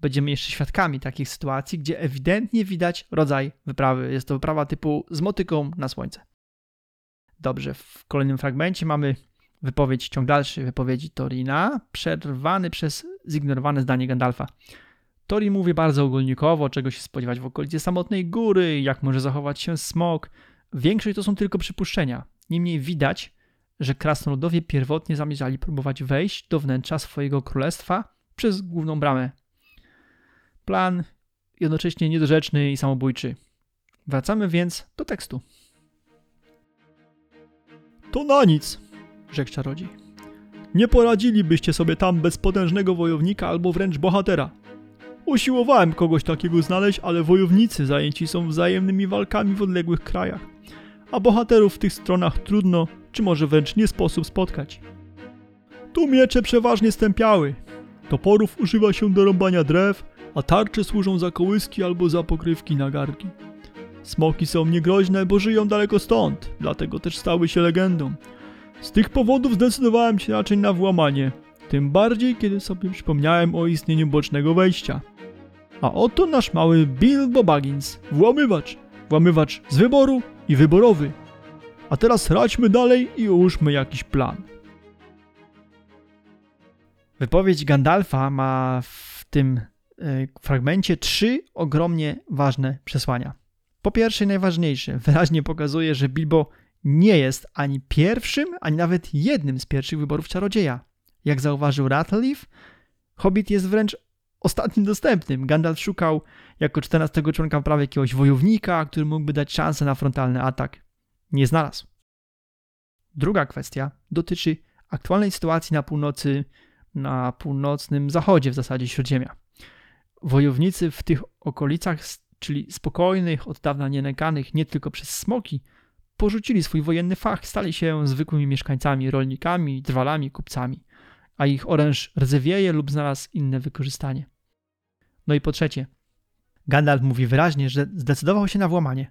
Będziemy jeszcze świadkami takich sytuacji, gdzie ewidentnie widać rodzaj wyprawy. Jest to wyprawa typu z motyką na słońce. Dobrze, w kolejnym fragmencie mamy wypowiedź, ciąg dalszy wypowiedzi Torina, przerwany przez zignorowane zdanie Gandalfa. Tori mówi bardzo ogólnikowo, czego się spodziewać w okolicy samotnej góry, jak może zachować się smok. Większość to są tylko przypuszczenia. Niemniej widać, że krasnoludowie pierwotnie zamierzali próbować wejść do wnętrza swojego królestwa przez główną bramę. Plan jednocześnie niedorzeczny i samobójczy. Wracamy więc do tekstu. To na nic, rzekł czarodziej. Nie poradzilibyście sobie tam bez potężnego wojownika albo wręcz bohatera. Usiłowałem kogoś takiego znaleźć, ale wojownicy zajęci są wzajemnymi walkami w odległych krajach, a bohaterów w tych stronach trudno, czy może wręcz nie sposób spotkać. Tu miecze przeważnie stępiały. Toporów używa się do rąbania drew, a tarcze służą za kołyski albo za pokrywki na garki. Smoki są niegroźne, bo żyją daleko stąd, dlatego też stały się legendą. Z tych powodów zdecydowałem się raczej na włamanie, tym bardziej kiedy sobie przypomniałem o istnieniu bocznego wejścia. A oto nasz mały Bilbo Baggins, włamywacz. Włamywacz z wyboru i wyborowy. A teraz radźmy dalej i ułóżmy jakiś plan. Wypowiedź Gandalfa ma w tym y, fragmencie trzy ogromnie ważne przesłania. Po pierwsze, najważniejsze, wyraźnie pokazuje, że Bilbo nie jest ani pierwszym, ani nawet jednym z pierwszych wyborów czarodzieja. Jak zauważył Rattleleaf, Hobbit jest wręcz ostatnim dostępnym. Gandalf szukał jako 14 członka prawie jakiegoś wojownika, który mógłby dać szansę na frontalny atak. Nie znalazł. Druga kwestia dotyczy aktualnej sytuacji na północy, na północnym zachodzie w zasadzie Śródziemia. Wojownicy w tych okolicach, czyli spokojnych, od dawna nienękanych nie tylko przez smoki, porzucili swój wojenny fach, stali się zwykłymi mieszkańcami, rolnikami, drwalami, kupcami, a ich oręż rdzewieje lub znalazł inne wykorzystanie. No i po trzecie, Gandalf mówi wyraźnie, że zdecydował się na włamanie,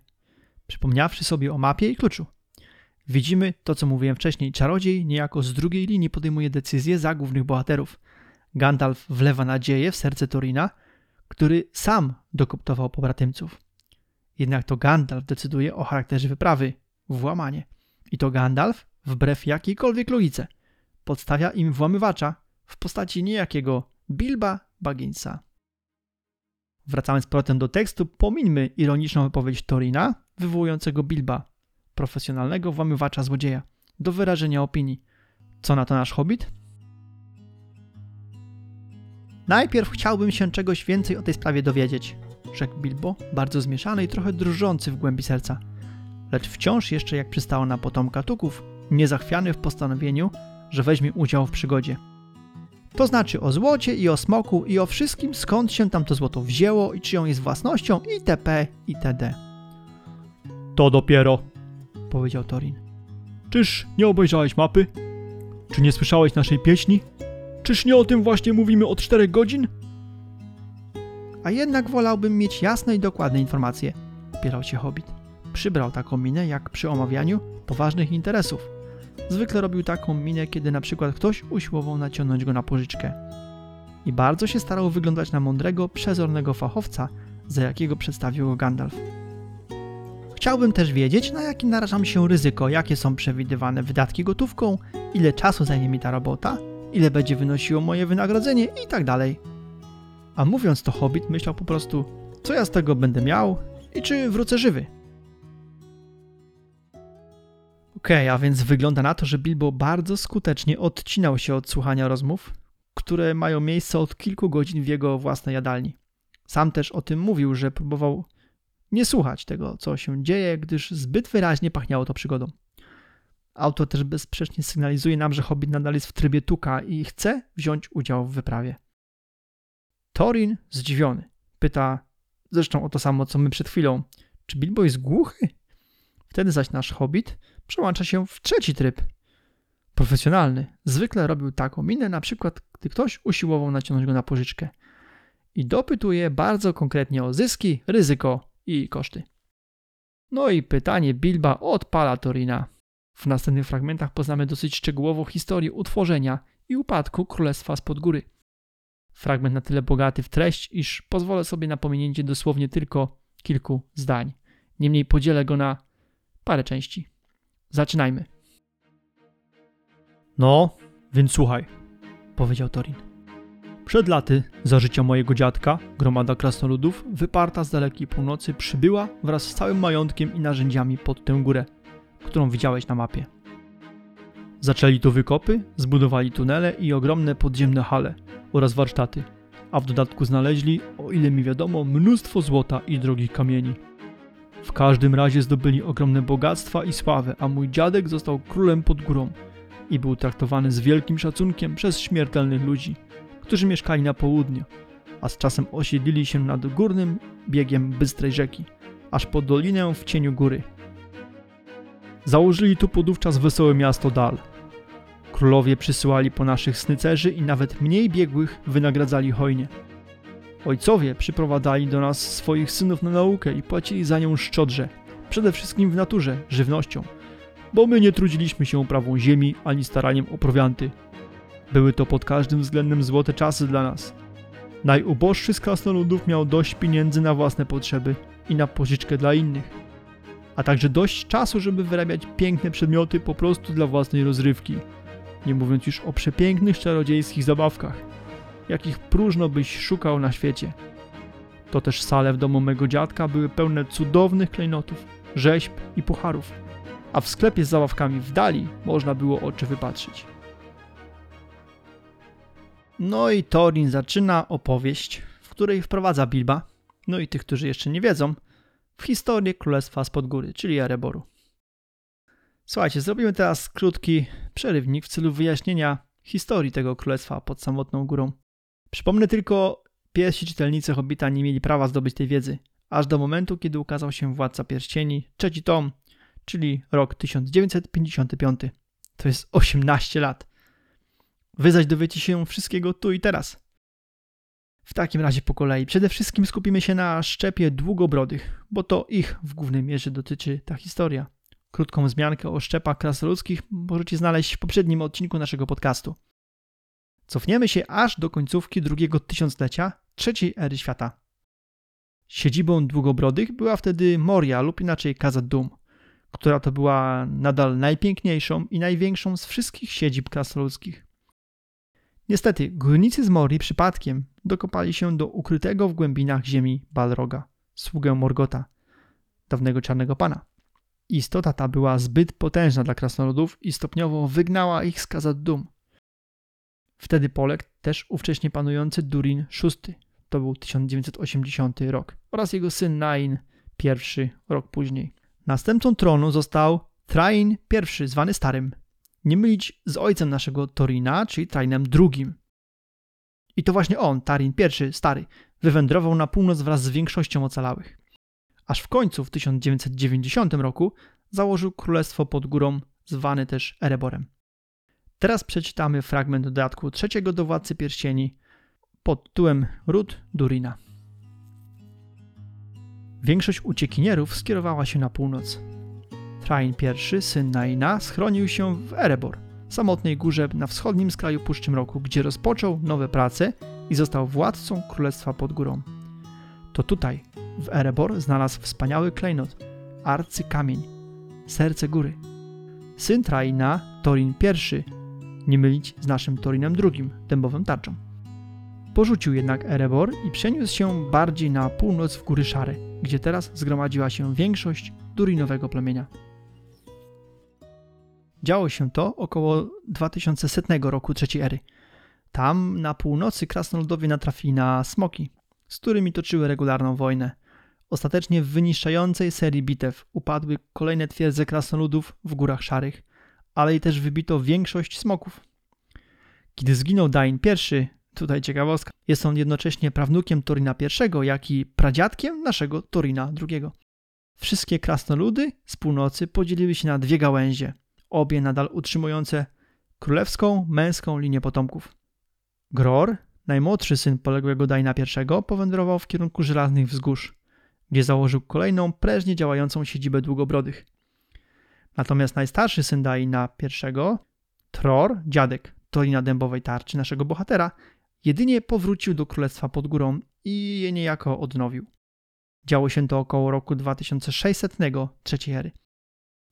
przypomniawszy sobie o mapie i kluczu. Widzimy to, co mówiłem wcześniej. Czarodziej niejako z drugiej linii podejmuje decyzje za głównych bohaterów. Gandalf wlewa nadzieję w serce Torina, który sam dokoptował pobratymców. Jednak to Gandalf decyduje o charakterze wyprawy włamanie. I to Gandalf, wbrew jakiejkolwiek logice, podstawia im włamywacza w postaci niejakiego Bilba Bagginsa. Wracając powrotem do tekstu, pomińmy ironiczną wypowiedź Torina, wywołującego Bilba, profesjonalnego włamywacza złodzieja, do wyrażenia opinii. Co na to nasz hobbit? Najpierw chciałbym się czegoś więcej o tej sprawie dowiedzieć, rzekł Bilbo, bardzo zmieszany i trochę drżący w głębi serca lecz wciąż jeszcze jak przystało na potomka Tuków, niezachwiany w postanowieniu, że weźmie udział w przygodzie. To znaczy o złocie i o smoku i o wszystkim skąd się tam to złoto wzięło i czyją jest własnością itp. itd. To dopiero, powiedział Torin. Czyż nie obejrzałeś mapy? Czy nie słyszałeś naszej pieśni? Czyż nie o tym właśnie mówimy od czterech godzin? A jednak wolałbym mieć jasne i dokładne informacje, opierał się Hobbit. Przybrał taką minę jak przy omawianiu poważnych interesów. Zwykle robił taką minę, kiedy na przykład ktoś usiłował naciągnąć go na pożyczkę. I bardzo się starał wyglądać na mądrego, przezornego fachowca, za jakiego przedstawił go Gandalf. Chciałbym też wiedzieć, na jakie narażam się ryzyko, jakie są przewidywane wydatki gotówką, ile czasu zajmie mi ta robota, ile będzie wynosiło moje wynagrodzenie i tak. A mówiąc to Hobbit myślał po prostu, co ja z tego będę miał i czy wrócę żywy. Okej, okay, a więc wygląda na to, że Bilbo bardzo skutecznie odcinał się od słuchania rozmów, które mają miejsce od kilku godzin w jego własnej jadalni. Sam też o tym mówił, że próbował nie słuchać tego, co się dzieje, gdyż zbyt wyraźnie pachniało to przygodą. Autor też bezsprzecznie sygnalizuje nam, że Hobbit nadal jest w trybie tuka i chce wziąć udział w wyprawie. Thorin zdziwiony pyta zresztą o to samo, co my przed chwilą. Czy Bilbo jest głuchy? Wtedy zaś nasz Hobbit przełącza się w trzeci tryb. Profesjonalny. Zwykle robił taką minę, na przykład gdy ktoś usiłował naciągnąć go na pożyczkę. I dopytuje bardzo konkretnie o zyski, ryzyko i koszty. No i pytanie Bilba odpala Torina. W następnych fragmentach poznamy dosyć szczegółowo historię utworzenia i upadku Królestwa spod góry. Fragment na tyle bogaty w treść, iż pozwolę sobie na pominięcie dosłownie tylko kilku zdań. Niemniej podzielę go na parę części. Zaczynajmy. No, więc słuchaj, powiedział Torin. Przed laty, za życia mojego dziadka, gromada krasnoludów, wyparta z dalekiej północy, przybyła wraz z całym majątkiem i narzędziami pod tę górę, którą widziałeś na mapie. Zaczęli tu wykopy, zbudowali tunele i ogromne podziemne hale oraz warsztaty, a w dodatku znaleźli, o ile mi wiadomo, mnóstwo złota i drogich kamieni. W każdym razie zdobyli ogromne bogactwa i sławę, a mój dziadek został królem pod górą i był traktowany z wielkim szacunkiem przez śmiertelnych ludzi, którzy mieszkali na południu, a z czasem osiedlili się nad górnym biegiem bystrej rzeki, aż po dolinę w cieniu góry. Założyli tu podówczas wesołe miasto Dal. Królowie przysyłali po naszych snycerzy i nawet mniej biegłych wynagradzali hojnie. Ojcowie przyprowadzali do nas swoich synów na naukę i płacili za nią szczodrze, przede wszystkim w naturze, żywnością, bo my nie trudziliśmy się uprawą ziemi ani staraniem o prowianty. Były to pod każdym względem złote czasy dla nas. Najuboższy z krasnoludów miał dość pieniędzy na własne potrzeby i na pożyczkę dla innych, a także dość czasu, żeby wyrabiać piękne przedmioty po prostu dla własnej rozrywki, nie mówiąc już o przepięknych czarodziejskich zabawkach, jakich próżno byś szukał na świecie. To też sale w domu mego dziadka były pełne cudownych klejnotów, rzeźb i pucharów, a w sklepie z zabawkami w dali można było oczy wypatrzyć. No i Thorin zaczyna opowieść, w której wprowadza Bilba, no i tych, którzy jeszcze nie wiedzą, w historię Królestwa Spod Góry, czyli Ereboru. Słuchajcie, zrobimy teraz krótki przerywnik w celu wyjaśnienia historii tego królestwa pod samotną górą. Przypomnę tylko, pierwsi czytelnicy Hobbita nie mieli prawa zdobyć tej wiedzy, aż do momentu, kiedy ukazał się Władca Pierścieni, trzeci tom, czyli rok 1955. To jest 18 lat. Wy zaś dowiecie się wszystkiego tu i teraz. W takim razie po kolei. Przede wszystkim skupimy się na szczepie długobrodych, bo to ich w głównej mierze dotyczy ta historia. Krótką wzmiankę o szczepach krasnoludzkich możecie znaleźć w poprzednim odcinku naszego podcastu. Cofniemy się aż do końcówki drugiego tysiąclecia trzeciej ery świata. Siedzibą długobrodych była wtedy Moria lub inaczej Khazad Dum, która to była nadal najpiękniejszą i największą z wszystkich siedzib krasnoludzkich. Niestety, górnicy z Morii przypadkiem dokopali się do ukrytego w głębinach ziemi Balroga, sługę Morgota, dawnego czarnego pana. Istota ta była zbyt potężna dla krasnoludów i stopniowo wygnała ich z Khazad Dum. Wtedy poległ też ówcześnie panujący Durin VI, to był 1980 rok, oraz jego syn Nain I rok później. Następcą tronu został Train I, zwany Starym. Nie mylić z ojcem naszego Torina, czyli Trainem II. I to właśnie on, Tarin I, Stary, wywędrował na północ wraz z większością ocalałych. Aż w końcu w 1990 roku założył królestwo pod górą, zwane też Ereborem. Teraz przeczytamy fragment dodatku trzeciego do Władcy Pierścieni pod tytułem Ród Durina. Większość uciekinierów skierowała się na północ. Train I, syn Naina, schronił się w Erebor, samotnej górze na wschodnim skraju Puszczy Mroku, gdzie rozpoczął nowe prace i został władcą królestwa pod górą. To tutaj, w Erebor, znalazł wspaniały klejnot, arcykamień, serce góry. Syn Traina, Torin I, nie mylić z naszym Torinem II, dębową tarczą. Porzucił jednak Erebor i przeniósł się bardziej na północ w Góry Szare, gdzie teraz zgromadziła się większość Durinowego plemienia. Działo się to około 2100 roku III ery. Tam na północy krasnoludowie natrafili na smoki, z którymi toczyły regularną wojnę. Ostatecznie w wyniszczającej serii bitew upadły kolejne twierdze krasnoludów w Górach Szarych, ale i też wybito większość smoków. Kiedy zginął Dain I, tutaj ciekawostka, jest on jednocześnie prawnukiem Torina I, jak i pradziadkiem naszego Torina II. Wszystkie krasnoludy z północy podzieliły się na dwie gałęzie, obie nadal utrzymujące królewską, męską linię potomków. Gror, najmłodszy syn poległego Daina I, powędrował w kierunku Żelaznych Wzgórz, gdzie założył kolejną prężnie działającą siedzibę długobrodych. Natomiast najstarszy syn Daina I, Tror, dziadek Torina Dębowej Tarczy, naszego bohatera, jedynie powrócił do królestwa pod górą i je niejako odnowił. Działo się to około roku 2600 trzeciej ery.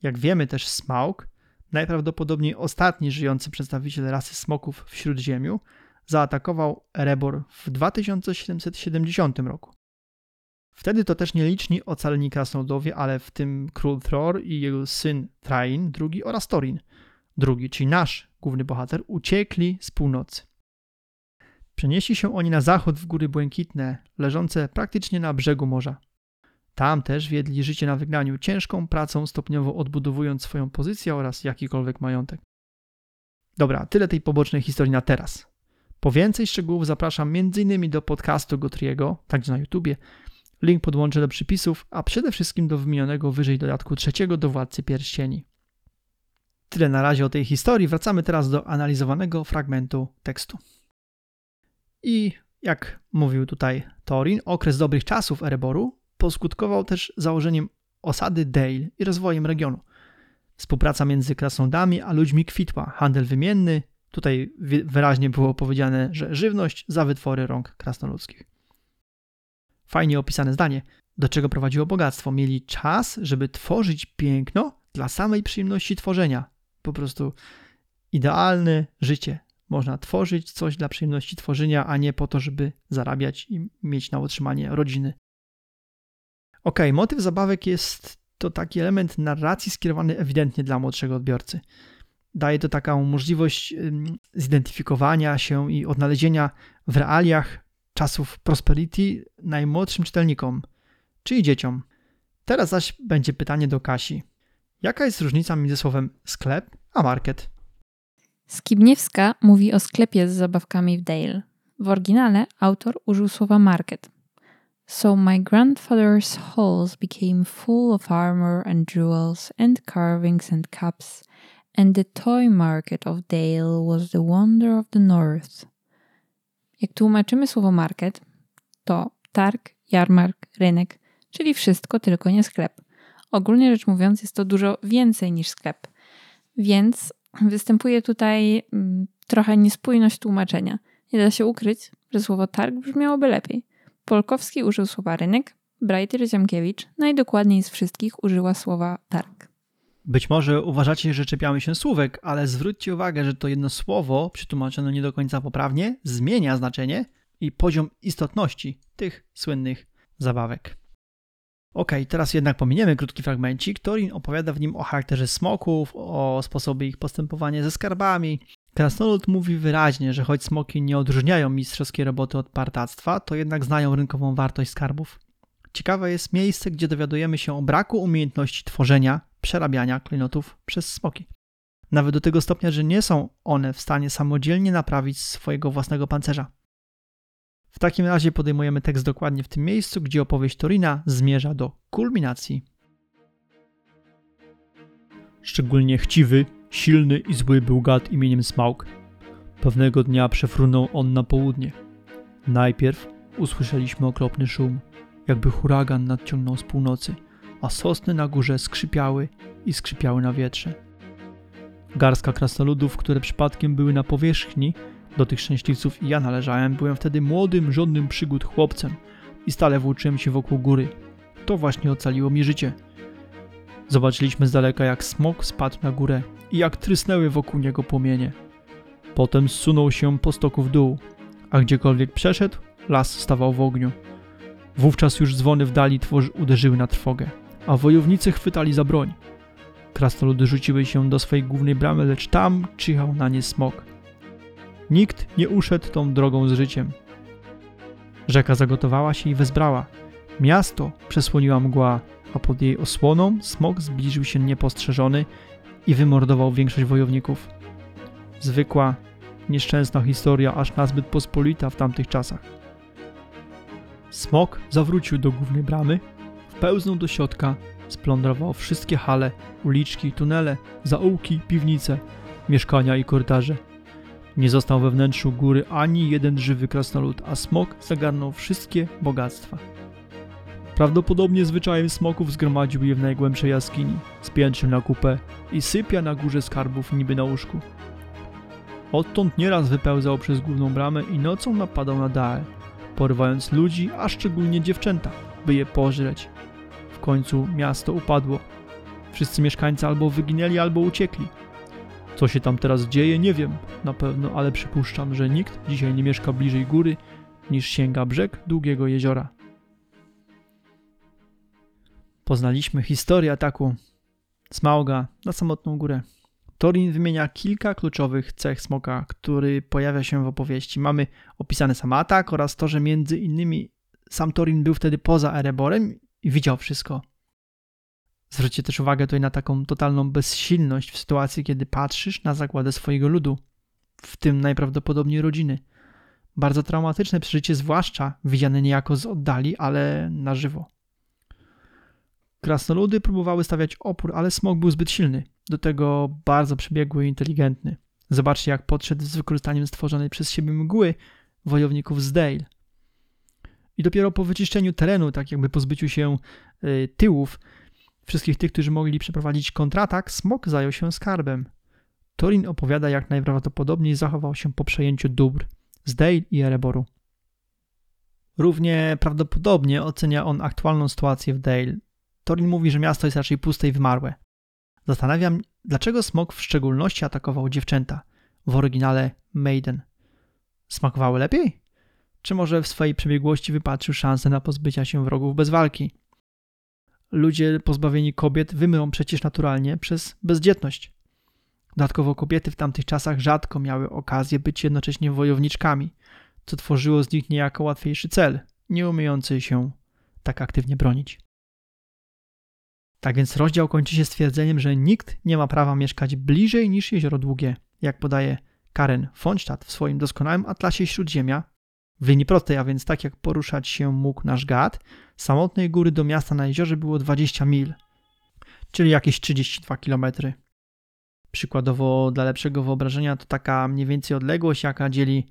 Jak wiemy też Smaug, najprawdopodobniej ostatni żyjący przedstawiciel rasy smoków w Śródziemiu, zaatakował Erebor w 2770 roku. Wtedy to też nieliczni ocaleni krasnoludowie, ale w tym król Thror i jego syn Train II oraz Torin II, czyli nasz główny bohater, uciekli z północy. Przenieśli się oni na zachód w góry błękitne, leżące praktycznie na brzegu morza. Tam też wiedli życie na wygnaniu, ciężką pracą stopniowo odbudowując swoją pozycję oraz jakikolwiek majątek. Dobra, tyle tej pobocznej historii na teraz. Po więcej szczegółów zapraszam m.in. do podcastu Gotriego, także na YouTubie. Link podłączę do przypisów, a przede wszystkim do wymienionego wyżej dodatku trzeciego do Władcy Pierścieni. Tyle na razie o tej historii. Wracamy teraz do analizowanego fragmentu tekstu. I jak mówił tutaj Torin, okres dobrych czasów Ereboru poskutkował też założeniem osady Dale i rozwojem regionu. Współpraca między krasnodami a ludźmi kwitła, handel wymienny, tutaj wyraźnie było powiedziane, że żywność za wytwory rąk krasnoludzkich. Fajnie opisane zdanie, do czego prowadziło bogactwo. Mieli czas, żeby tworzyć piękno dla samej przyjemności tworzenia. Po prostu idealne życie. Można tworzyć coś dla przyjemności tworzenia, a nie po to, żeby zarabiać i mieć na utrzymanie rodziny. Ok, motyw zabawek jest to taki element narracji skierowany ewidentnie dla młodszego odbiorcy. Daje to taką możliwość zidentyfikowania się i odnalezienia w realiach czasów prosperity najmłodszym czytelnikom, czyli dzieciom. Teraz zaś będzie pytanie do Kasi. Jaka jest różnica między słowem sklep a market? Skibniewska mówi o sklepie z zabawkami w Dale. W oryginale autor użył słowa market. So my grandfather's halls became full of armor and jewels and carvings and cups, and the toy market of Dale was the wonder of the north. Jak tłumaczymy słowo market, to targ, jarmark, rynek, czyli wszystko, tylko nie sklep. Ogólnie rzecz mówiąc, jest to dużo więcej niż sklep. Więc występuje tutaj mm, trochę niespójność tłumaczenia. Nie da się ukryć, że słowo targ brzmiałoby lepiej. Polkowski użył słowa rynek, Brajter Ziemkiewicz najdokładniej z wszystkich użyła słowa targ. Być może uważacie, że czepiamy się słówek, ale zwróćcie uwagę, że to jedno słowo, przetłumaczone nie do końca poprawnie, zmienia znaczenie i poziom istotności tych słynnych zabawek. Ok, teraz jednak pominiemy krótki fragmencik. Torin opowiada w nim o charakterze smoków, o sposobie ich postępowania ze skarbami. Krasnolud mówi wyraźnie, że choć smoki nie odróżniają mistrzowskiej roboty od partactwa, to jednak znają rynkową wartość skarbów. Ciekawe jest miejsce, gdzie dowiadujemy się o braku umiejętności tworzenia, przerabiania klejnotów przez smoki. Nawet do tego stopnia, że nie są one w stanie samodzielnie naprawić swojego własnego pancerza. W takim razie podejmujemy tekst dokładnie w tym miejscu, gdzie opowieść Torina zmierza do kulminacji. Szczególnie chciwy, silny i zły był gad imieniem Smaug. Pewnego dnia przefrunął on na południe. Najpierw usłyszeliśmy okropny szum, jakby huragan nadciągnął z północy, a sosny na górze skrzypiały i skrzypiały na wietrze. Garstka krasnoludów, które przypadkiem były na powierzchni, do tych szczęśliwców i ja należałem, byłem wtedy młodym, żądnym przygód chłopcem i stale włóczyłem się wokół góry. To właśnie ocaliło mi życie. Zobaczyliśmy z daleka, jak smok spadł na górę i jak trysnęły wokół niego płomienie. Potem zsunął się po stoku w dół, a gdziekolwiek przeszedł, las stawał w ogniu. Wówczas już dzwony w dali uderzyły na trwogę, a wojownicy chwytali za broń. Krasnoludy rzuciły się do swej głównej bramy, lecz tam czyhał na nie smok. Nikt nie uszedł tą drogą z życiem. Rzeka zagotowała się i wezbrała. Miasto przesłoniła mgła, a pod jej osłoną smok zbliżył się niepostrzeżony i wymordował większość wojowników. Zwykła, nieszczęsna historia, aż nazbyt pospolita w tamtych czasach. Smok zawrócił do głównej bramy, wpełznął do środka, splądrował wszystkie hale, uliczki, tunele, zaułki, piwnice, mieszkania i korytarze. Nie został we wnętrzu góry ani jeden żywy krasnolud, a smok zagarnął wszystkie bogactwa. Prawdopodobnie zwyczajem smoków zgromadził je w najgłębszej jaskini, spiętrzył na kupę i sypia na górze skarbów niby na łóżku. Odtąd nieraz wypełzał przez główną bramę i nocą napadał na Dae, porywając ludzi, a szczególnie dziewczęta, by je pożreć. Końcu miasto upadło. Wszyscy mieszkańcy albo wyginęli, albo uciekli. Co się tam teraz dzieje, nie wiem na pewno, ale przypuszczam, że nikt dzisiaj nie mieszka bliżej góry niż sięga brzeg długiego jeziora. Poznaliśmy historię ataku Smauga na samotną górę. Torin wymienia kilka kluczowych cech smoka, który pojawia się w opowieści. Mamy opisany sam atak oraz to, że między innymi sam Torin był wtedy poza Ereborem i widział wszystko. Zwróćcie też uwagę tutaj na taką totalną bezsilność w sytuacji, kiedy patrzysz na zagładę swojego ludu, w tym najprawdopodobniej rodziny. Bardzo traumatyczne przeżycie, zwłaszcza widziane niejako z oddali, ale na żywo. Krasnoludy próbowały stawiać opór, ale smok był zbyt silny, do tego bardzo przebiegły i inteligentny. Zobaczcie, jak podszedł z wykorzystaniem stworzonej przez siebie mgły wojowników z Dale. I dopiero po wyczyszczeniu terenu, tak jakby pozbyciu się y, tyłów, wszystkich tych, którzy mogli przeprowadzić kontratak, smok zajął się skarbem. Torin opowiada, jak najprawdopodobniej zachował się po przejęciu dóbr z Dale i Ereboru. Równie prawdopodobnie ocenia on aktualną sytuację w Dale. Torin mówi, że miasto jest raczej puste i wymarłe. Zastanawiam, dlaczego smok w szczególności atakował dziewczęta, w oryginale Maiden. Smakowały lepiej? Czy może w swojej przebiegłości wypatrzył szansę na pozbycia się wrogów bez walki? Ludzie pozbawieni kobiet wymrą przecież naturalnie przez bezdzietność. Dodatkowo kobiety w tamtych czasach rzadko miały okazję być jednocześnie wojowniczkami, co tworzyło z nich niejako łatwiejszy cel, nie umiejący się tak aktywnie bronić. Tak więc rozdział kończy się stwierdzeniem, że nikt nie ma prawa mieszkać bliżej niż jezioro długie, jak podaje Karen von Stadt w swoim doskonałym atlasie Śródziemia. W linii prostej, a więc tak jak poruszać się mógł nasz gad, samotnej góry do miasta na jeziorze było 20 mil, czyli jakieś 32 km. Przykładowo dla lepszego wyobrażenia to taka mniej więcej odległość, jaka dzieli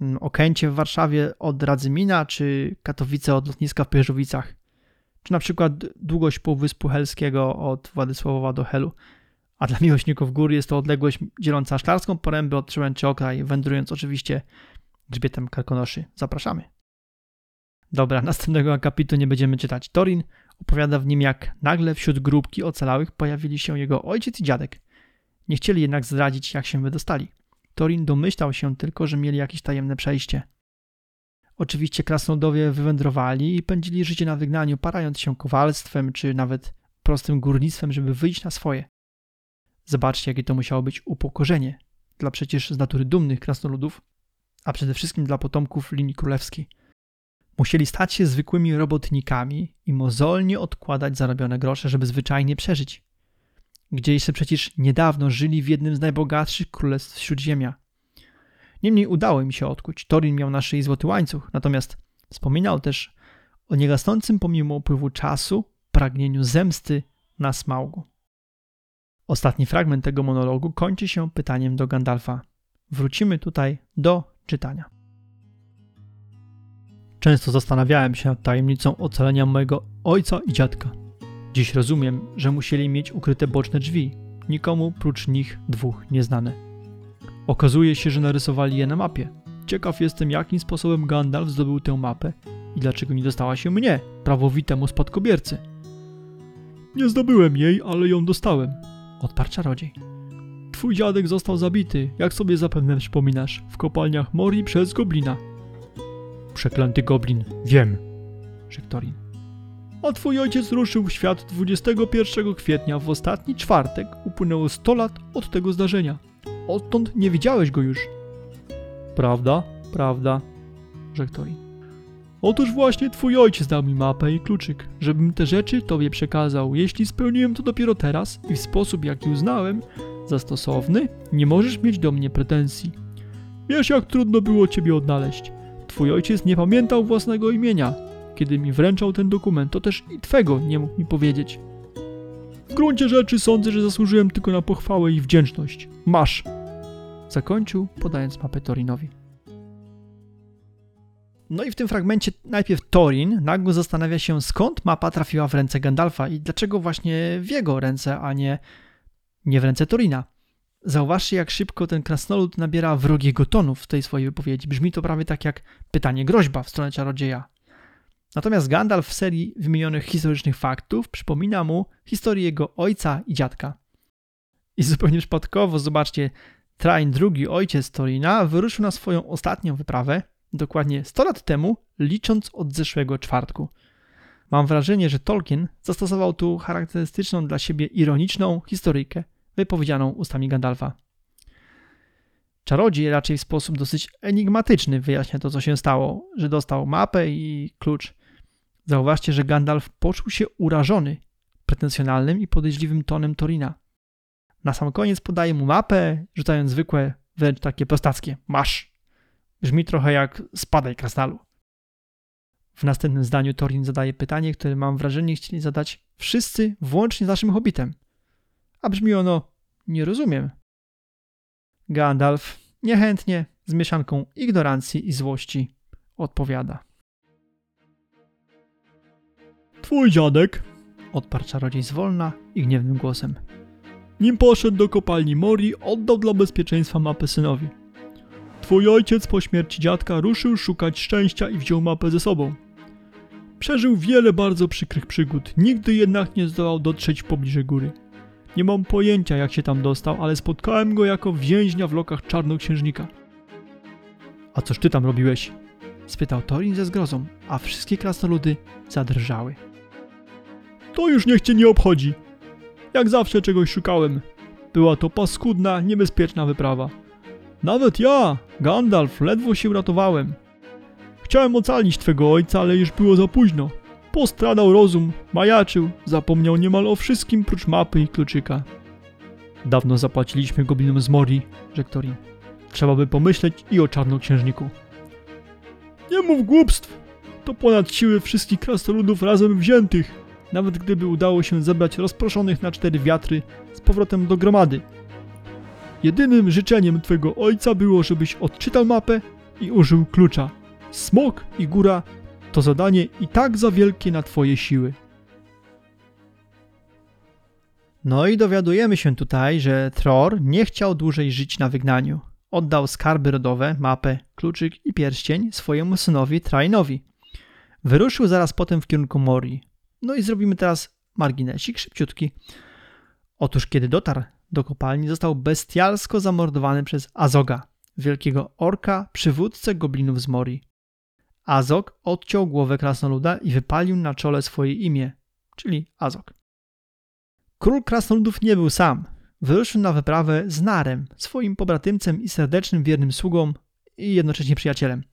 mm, Okęcie w Warszawie od Radzymina, czy Katowice od lotniska w Pyrzowicach czy na przykład długość Półwyspu Helskiego od Władysławowa do Helu. A dla miłośników gór jest to odległość dzieląca szklarską porębę od Przełęczy Okraj, wędrując oczywiście grzbietem Karkonoszy. Zapraszamy. Dobra, następnego akapitu nie będziemy czytać. Torin opowiada w nim, jak nagle wśród grupki ocalałych pojawili się jego ojciec i dziadek. Nie chcieli jednak zdradzić, jak się wydostali. Torin domyślał się tylko, że mieli jakieś tajemne przejście. Oczywiście krasnoludowie wywędrowali i pędzili życie na wygnaniu, parając się kowalstwem czy nawet prostym górnictwem, żeby wyjść na swoje. Zobaczcie, jakie to musiało być upokorzenie dla przecież z natury dumnych krasnoludów, a przede wszystkim dla potomków linii królewskiej. Musieli stać się zwykłymi robotnikami i mozolnie odkładać zarobione grosze, żeby zwyczajnie przeżyć. Gdzie jeszcze przecież niedawno żyli w jednym z najbogatszych królestw Śródziemia. Niemniej udało im się odkuć. Torin miał na szyi złoty łańcuch, natomiast wspominał też o niegasnącym pomimo upływu czasu pragnieniu zemsty na Smaugu. Ostatni fragment tego monologu kończy się pytaniem do Gandalfa. Wrócimy tutaj do czytania. Często zastanawiałem się nad tajemnicą ocalenia mojego ojca i dziadka. Dziś rozumiem, że musieli mieć ukryte boczne drzwi, nikomu prócz nich dwóch nieznane. Okazuje się, że narysowali je na mapie. Ciekaw jestem, jakim sposobem Gandalf zdobył tę mapę i dlaczego nie dostała się mnie, prawowitemu spadkobiercy. Nie zdobyłem jej, ale ją dostałem, odparł czarodziej. Twój dziadek został zabity, jak sobie zapewne przypominasz, w kopalniach Mori przez goblina. Przeklęty goblin, wiem, rzekł Torin. A twój ojciec ruszył w świat 21 kwietnia w ostatni czwartek upłynęło 100 lat od tego zdarzenia. Odtąd nie widziałeś go już. Prawda, prawda, rzekł Torin. Otóż właśnie twój ojciec dał mi mapę i kluczyk, żebym te rzeczy tobie przekazał. Jeśli spełniłem to dopiero teraz i w sposób, jaki uznałem za stosowny, nie możesz mieć do mnie pretensji. Wiesz, jak trudno było ciebie odnaleźć. Twój ojciec nie pamiętał własnego imienia. Kiedy mi wręczał ten dokument, to też i twego nie mógł mi powiedzieć. W gruncie rzeczy sądzę, że zasłużyłem tylko na pochwałę i wdzięczność. Masz! Zakończył, podając mapę Torinowi. No i w tym fragmencie najpierw Torin nagło zastanawia się, skąd mapa trafiła w ręce Gandalfa i dlaczego właśnie w jego ręce, a nie, nie w ręce Torina. Zauważcie, jak szybko ten krasnolud nabiera wrogiego tonu w tej swojej wypowiedzi. Brzmi to prawie tak jak pytanie groźba w stronę czarodzieja. Natomiast Gandalf w serii wymienionych historycznych faktów przypomina mu historię jego ojca i dziadka. I zupełnie przypadkowo, zobaczcie, Train, drugi ojciec Torina, wyruszył na swoją ostatnią wyprawę, dokładnie 100 lat temu, licząc od zeszłego czwartku. Mam wrażenie, że Tolkien zastosował tu charakterystyczną dla siebie ironiczną historyjkę, wypowiedzianą ustami Gandalfa. Czarodziej raczej w sposób dosyć enigmatyczny wyjaśnia to, co się stało, że dostał mapę i klucz. Zauważcie, że Gandalf poczuł się urażony pretensjonalnym i podejrzliwym tonem Torina. Na sam koniec podaje mu mapę, rzucając zwykłe, wręcz takie prostackie masz. Brzmi trochę jak spadaj krasnalu. W następnym zdaniu Torin zadaje pytanie, które mam wrażenie chcieli zadać wszyscy, włącznie z naszym hobbitem. A brzmi ono: Nie rozumiem. Gandalf niechętnie, z mieszanką ignorancji i złości, odpowiada. Twój dziadek, Odparł czarodziej zwolna i gniewnym głosem. nim poszedł do kopalni Mori, oddał dla bezpieczeństwa mapę synowi. Twój ojciec po śmierci dziadka ruszył szukać szczęścia i wziął mapę ze sobą. Przeżył wiele bardzo przykrych przygód, nigdy jednak nie zdołał dotrzeć w pobliże góry. Nie mam pojęcia jak się tam dostał, ale spotkałem go jako więźnia w lokach czarnoksiężnika. A cóż ty tam robiłeś? spytał Torin ze zgrozą, a wszystkie krasnoludy zadrżały. To już niech cię nie obchodzi. Jak zawsze czegoś szukałem. Była to paskudna, niebezpieczna wyprawa. Nawet ja, Gandalf, ledwo się uratowałem. Chciałem ocalić twego ojca, ale już było za późno. Postradał rozum, majaczył, zapomniał niemal o wszystkim prócz mapy i kluczyka. Dawno zapłaciliśmy goblinom z Mori, rzekł Torin. Trzeba by pomyśleć i o czarnoksiężniku. Nie mów głupstw! To ponad siły wszystkich krasnoludów razem wziętych. Nawet gdyby udało się zebrać rozproszonych na cztery wiatry z powrotem do gromady. Jedynym życzeniem twego ojca było, żebyś odczytał mapę i użył klucza. Smok i góra to zadanie i tak za wielkie na twoje siły. No i dowiadujemy się tutaj, że Tror nie chciał dłużej żyć na wygnaniu. Oddał skarby rodowe, mapę, kluczyk i pierścień swojemu synowi Trainowi. Wyruszył zaraz potem w kierunku Mori. No i zrobimy teraz marginesik szybciutki. Otóż kiedy dotarł do kopalni, został bestialsko zamordowany przez Azoga, wielkiego orka, przywódcę goblinów z Mori. Azog odciął głowę krasnoluda i wypalił na czole swoje imię, czyli Azog. Król krasnoludów nie był sam. Wyruszył na wyprawę z Narem, swoim pobratymcem i serdecznym wiernym sługą i jednocześnie przyjacielem.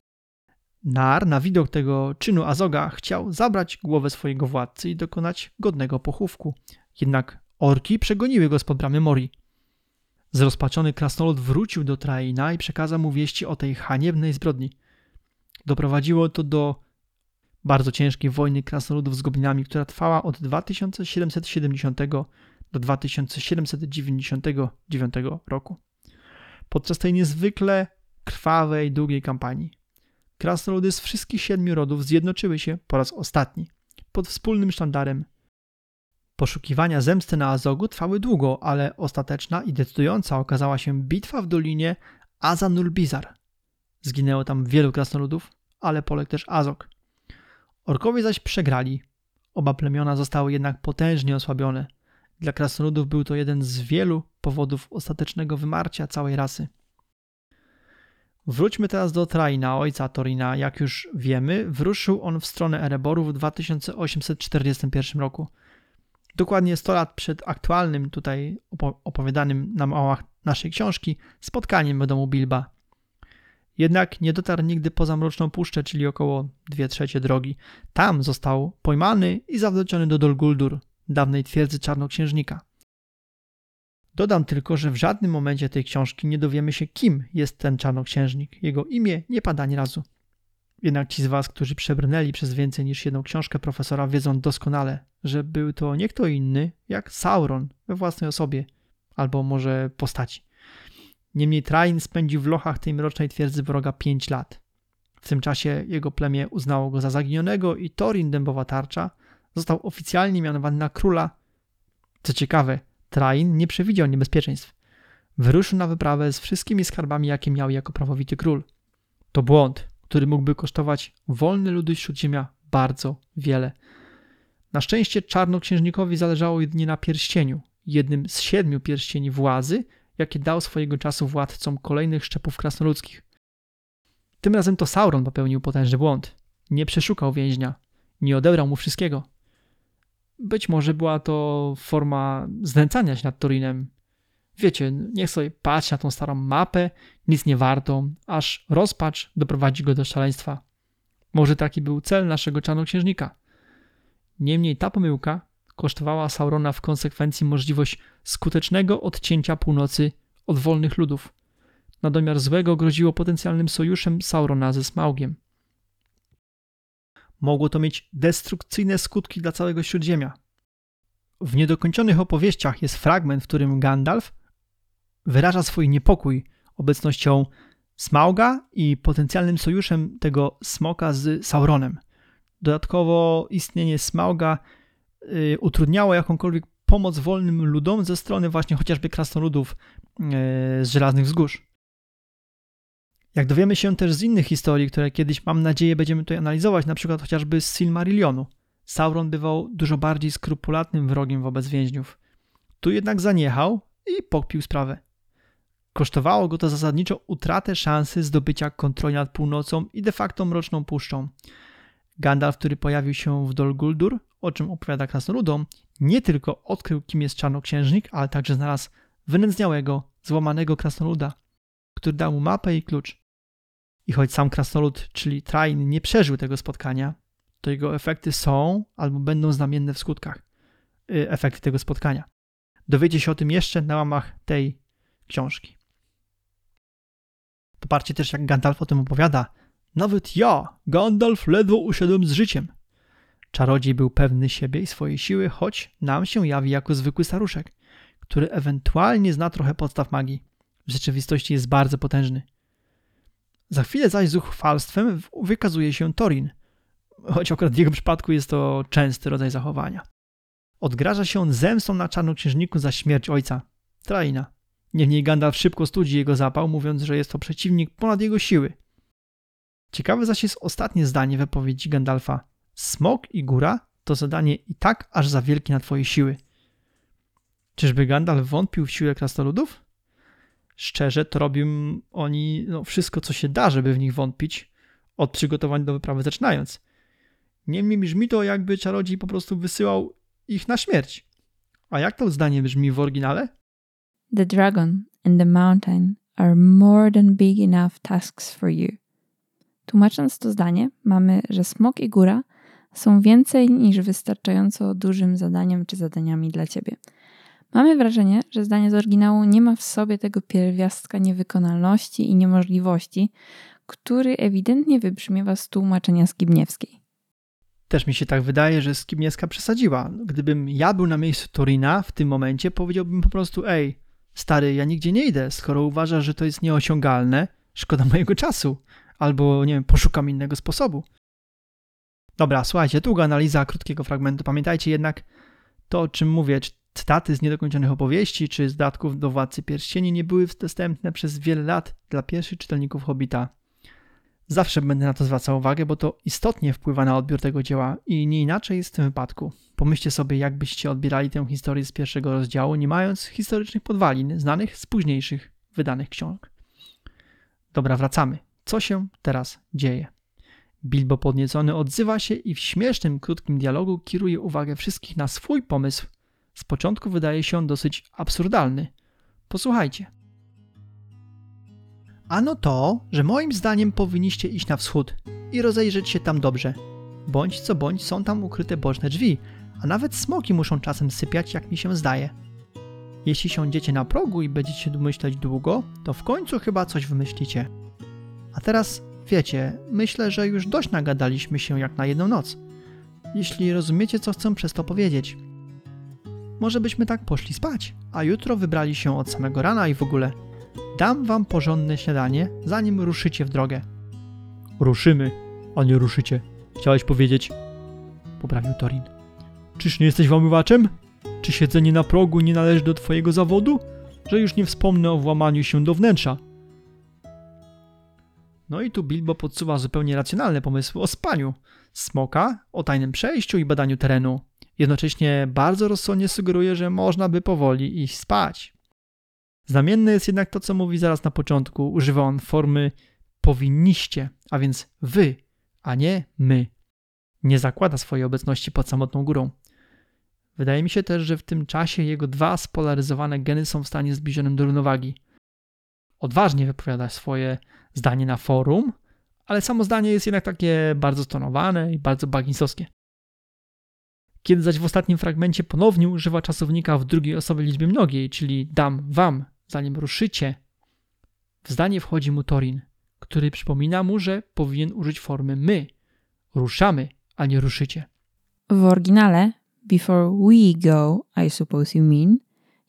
Nar na widok tego czynu Azoga chciał zabrać głowę swojego władcy i dokonać godnego pochówku. Jednak orki przegoniły go spod bramy Mori. Zrozpaczony krasnolud wrócił do Traina i przekazał mu wieści o tej haniebnej zbrodni. Doprowadziło to do bardzo ciężkiej wojny krasnoludów z goblinami, która trwała od 2770 do 2799 roku. Podczas tej niezwykle krwawej, długiej kampanii krasnoludy z wszystkich siedmiu rodów zjednoczyły się po raz ostatni pod wspólnym sztandarem. Poszukiwania zemsty na Azogu trwały długo, ale ostateczna i decydująca okazała się bitwa w dolinie Azanulbizar. Zginęło tam wielu krasnoludów, ale poległ też Azog. Orkowie zaś przegrali. Oba plemiona zostały jednak potężnie osłabione. Dla krasnoludów był to jeden z wielu powodów ostatecznego wymarcia całej rasy. Wróćmy teraz do Traina, ojca Torina. Jak już wiemy, wyruszył on w stronę Ereboru w 2841 roku. Dokładnie 100 lat przed aktualnym tutaj opowiadanym na małach naszej książki spotkaniem w domu Bilba. Jednak nie dotarł nigdy poza Mroczną Puszczę, czyli około 2 trzecie drogi. Tam został pojmany i zawleciony do Dol Guldur, dawnej twierdzy czarnoksiężnika. Dodam tylko, że w żadnym momencie tej książki nie dowiemy się, kim jest ten czarnoksiężnik. Jego imię nie pada ani razu. Jednak ci z Was, którzy przebrnęli przez więcej niż jedną książkę profesora, wiedzą doskonale, że był to nie kto inny jak Sauron we własnej osobie, albo może postaci. Niemniej Train spędził w lochach tej mrocznej twierdzy wroga 5 lat. W tym czasie jego plemię uznało go za zaginionego i Thorin Dębowa Tarcza został oficjalnie mianowany na króla. Co ciekawe, Train nie przewidział niebezpieczeństw. Wyruszył na wyprawę z wszystkimi skarbami, jakie miał jako prawowity król. To błąd, który mógłby kosztować wolne ludy Śródziemia bardzo wiele. Na szczęście czarnoksiężnikowi zależało jedynie na pierścieniu, jednym z siedmiu pierścieni władzy, jakie dał swojego czasu władcom kolejnych szczepów krasnoludzkich. Tym razem to Sauron popełnił potężny błąd. Nie przeszukał więźnia, nie odebrał mu wszystkiego. Być może była to forma znęcania się nad Torinem. Wiecie, niech sobie patrzy na tą starą mapę, nic nie warto, aż rozpacz doprowadzi go do szaleństwa. Może taki był cel naszego czarnoksiężnika. Niemniej ta pomyłka kosztowała Saurona w konsekwencji możliwość skutecznego odcięcia północy od wolnych ludów. Na domiar złego groziło potencjalnym sojuszem Saurona ze Smaugiem. Mogło to mieć destrukcyjne skutki dla całego Śródziemia. W niedokończonych opowieściach jest fragment, w którym Gandalf wyraża swój niepokój obecnością Smauga i potencjalnym sojuszem tego smoka z Sauronem. Dodatkowo istnienie Smauga utrudniało jakąkolwiek pomoc wolnym ludom ze strony właśnie chociażby krasnoludów y, z Żelaznych Wzgórz. Jak dowiemy się też z innych historii, które kiedyś mam nadzieję będziemy tutaj analizować, na przykład chociażby z Silmarillionu, Sauron bywał dużo bardziej skrupulatnym wrogiem wobec więźniów. Tu jednak zaniechał i pokpił sprawę. Kosztowało go to zasadniczo utratę szansy zdobycia kontroli nad północą i de facto mroczną puszczą. Gandalf, który pojawił się w Dol Guldur, o czym opowiada krasnoludom, nie tylko odkrył, kim jest czarnoksiężnik, ale także znalazł wynędzniałego, złamanego krasnoluda, który dał mu mapę i klucz. I choć sam krasnolud, czyli Train, nie przeżył tego spotkania, to jego efekty są albo będą znamienne w skutkach. Y, efekty tego spotkania. Dowiecie się o tym jeszcze na łamach tej książki. Popatrzcie też, jak Gandalf o tym opowiada. Nawet ja, Gandalf, ledwo usiadłem z życiem. Czarodziej był pewny siebie i swojej siły, choć nam się jawi jako zwykły staruszek, który ewentualnie zna trochę podstaw magii. W rzeczywistości jest bardzo potężny. Za chwilę zaś zuchwalstwem wykazuje się Torin, choć akurat w jego przypadku jest to częsty rodzaj zachowania. Odgraża się on zemstą na czarnoksiężniku za śmierć ojca, Traina. Niemniej Gandalf szybko studzi jego zapał, mówiąc, że jest to przeciwnik ponad jego siły. Ciekawe zaś jest ostatnie zdanie wypowiedzi Gandalfa. Smok i góra to zadanie i tak aż za wielkie na twoje siły. Czyżby Gandalf wątpił w siłę krasnoludów? Szczerze, to robią oni no, wszystko, co się da, żeby w nich wątpić, od przygotowań do wyprawy zaczynając. Niemniej brzmi to, jakby czarodziej po prostu wysyłał ich na śmierć. A jak to zdanie brzmi w oryginale? The dragon and the mountain are more than big enough tasks for you. Tłumacząc to zdanie, mamy, że smok i góra są więcej niż wystarczająco dużym zadaniem czy zadaniami dla ciebie. Mamy wrażenie, że zdanie z oryginału nie ma w sobie tego pierwiastka niewykonalności i niemożliwości, który ewidentnie wybrzmiewa z tłumaczenia Skibniewskiej. Też mi się tak wydaje, że Skibniewska przesadziła. Gdybym ja był na miejscu Torina w tym momencie, powiedziałbym po prostu: Ej, stary, ja nigdzie nie idę, skoro uważasz, że to jest nieosiągalne, szkoda mojego czasu. Albo, nie wiem, poszukam innego sposobu. Dobra, słuchajcie, długa analiza krótkiego fragmentu. Pamiętajcie jednak to, o czym mówię, cytaty z niedokończonych opowieści czy z do Władcy Pierścieni nie były dostępne przez wiele lat dla pierwszych czytelników Hobbita. Zawsze będę na to zwracał uwagę, bo to istotnie wpływa na odbiór tego dzieła i nie inaczej jest w tym wypadku. Pomyślcie sobie, jakbyście odbierali tę historię z pierwszego rozdziału, nie mając historycznych podwalin znanych z późniejszych wydanych książek. Dobra, wracamy. Co się teraz dzieje? Bilbo podniecony odzywa się i w śmiesznym, krótkim dialogu kieruje uwagę wszystkich na swój pomysł. Z początku wydaje się on dosyć absurdalny. Posłuchajcie. Ano to, że moim zdaniem powinniście iść na wschód i rozejrzeć się tam dobrze. Bądź co bądź są tam ukryte boczne drzwi, a nawet smoki muszą czasem sypiać, jak mi się zdaje. Jeśli siądziecie na progu i będziecie myśleć długo, to w końcu chyba coś wymyślicie. A teraz wiecie, myślę, że już dość nagadaliśmy się jak na jedną noc. Jeśli rozumiecie, co chcę przez to powiedzieć. Może byśmy tak poszli spać, a jutro wybrali się od samego rana i w ogóle. Dam wam porządne śniadanie, zanim ruszycie w drogę. Ruszymy, a nie ruszycie. Chciałeś powiedzieć? Poprawił Torin. Czyż nie jesteś włamywaczem? Czy siedzenie na progu nie należy do twojego zawodu? Że już nie wspomnę o włamaniu się do wnętrza. No i tu Bilbo podsuwa zupełnie racjonalne pomysły o spaniu smoka, o tajnym przejściu i badaniu terenu. Jednocześnie bardzo rozsądnie sugeruje, że można by powoli iść spać. Znamienne jest jednak to, co mówi zaraz na początku. Używa on formy powinniście, a więc wy, a nie my. Nie zakłada swojej obecności pod samotną górą. Wydaje mi się też, że w tym czasie jego dwa spolaryzowane geny są w stanie zbliżonym do równowagi. Odważnie wypowiada swoje zdanie na forum, ale samo zdanie jest jednak takie bardzo stonowane i bardzo bagnisowskie. Kiedy zaś w ostatnim fragmencie ponownie używa czasownika w drugiej osobie liczby mnogiej, czyli dam wam, zanim ruszycie, w zdanie wchodzi mu Torin, który przypomina mu, że powinien użyć formy my. Ruszamy, a nie ruszycie. W oryginale before we go, I suppose you mean,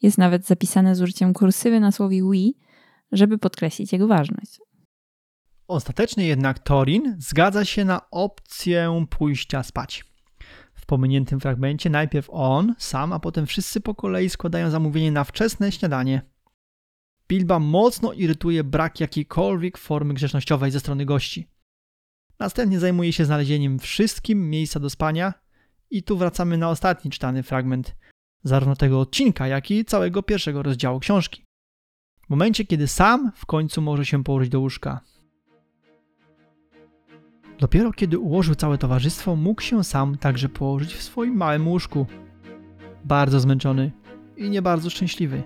jest nawet zapisane z użyciem kursywy na słowie we, żeby podkreślić jego ważność. Ostatecznie jednak Torin zgadza się na opcję pójścia spać. W pominiętym fragmencie najpierw on sam, a potem wszyscy po kolei składają zamówienie na wczesne śniadanie. Bilba mocno irytuje brak jakiejkolwiek formy grzecznościowej ze strony gości. Następnie zajmuje się znalezieniem wszystkim miejsca do spania i tu wracamy na ostatni czytany fragment zarówno tego odcinka, jak i całego pierwszego rozdziału książki. Momencie, kiedy sam w końcu może się położyć do łóżka. Dopiero kiedy ułożył całe towarzystwo, mógł się sam także położyć w swoim małym łóżku. Bardzo zmęczony i nie bardzo szczęśliwy.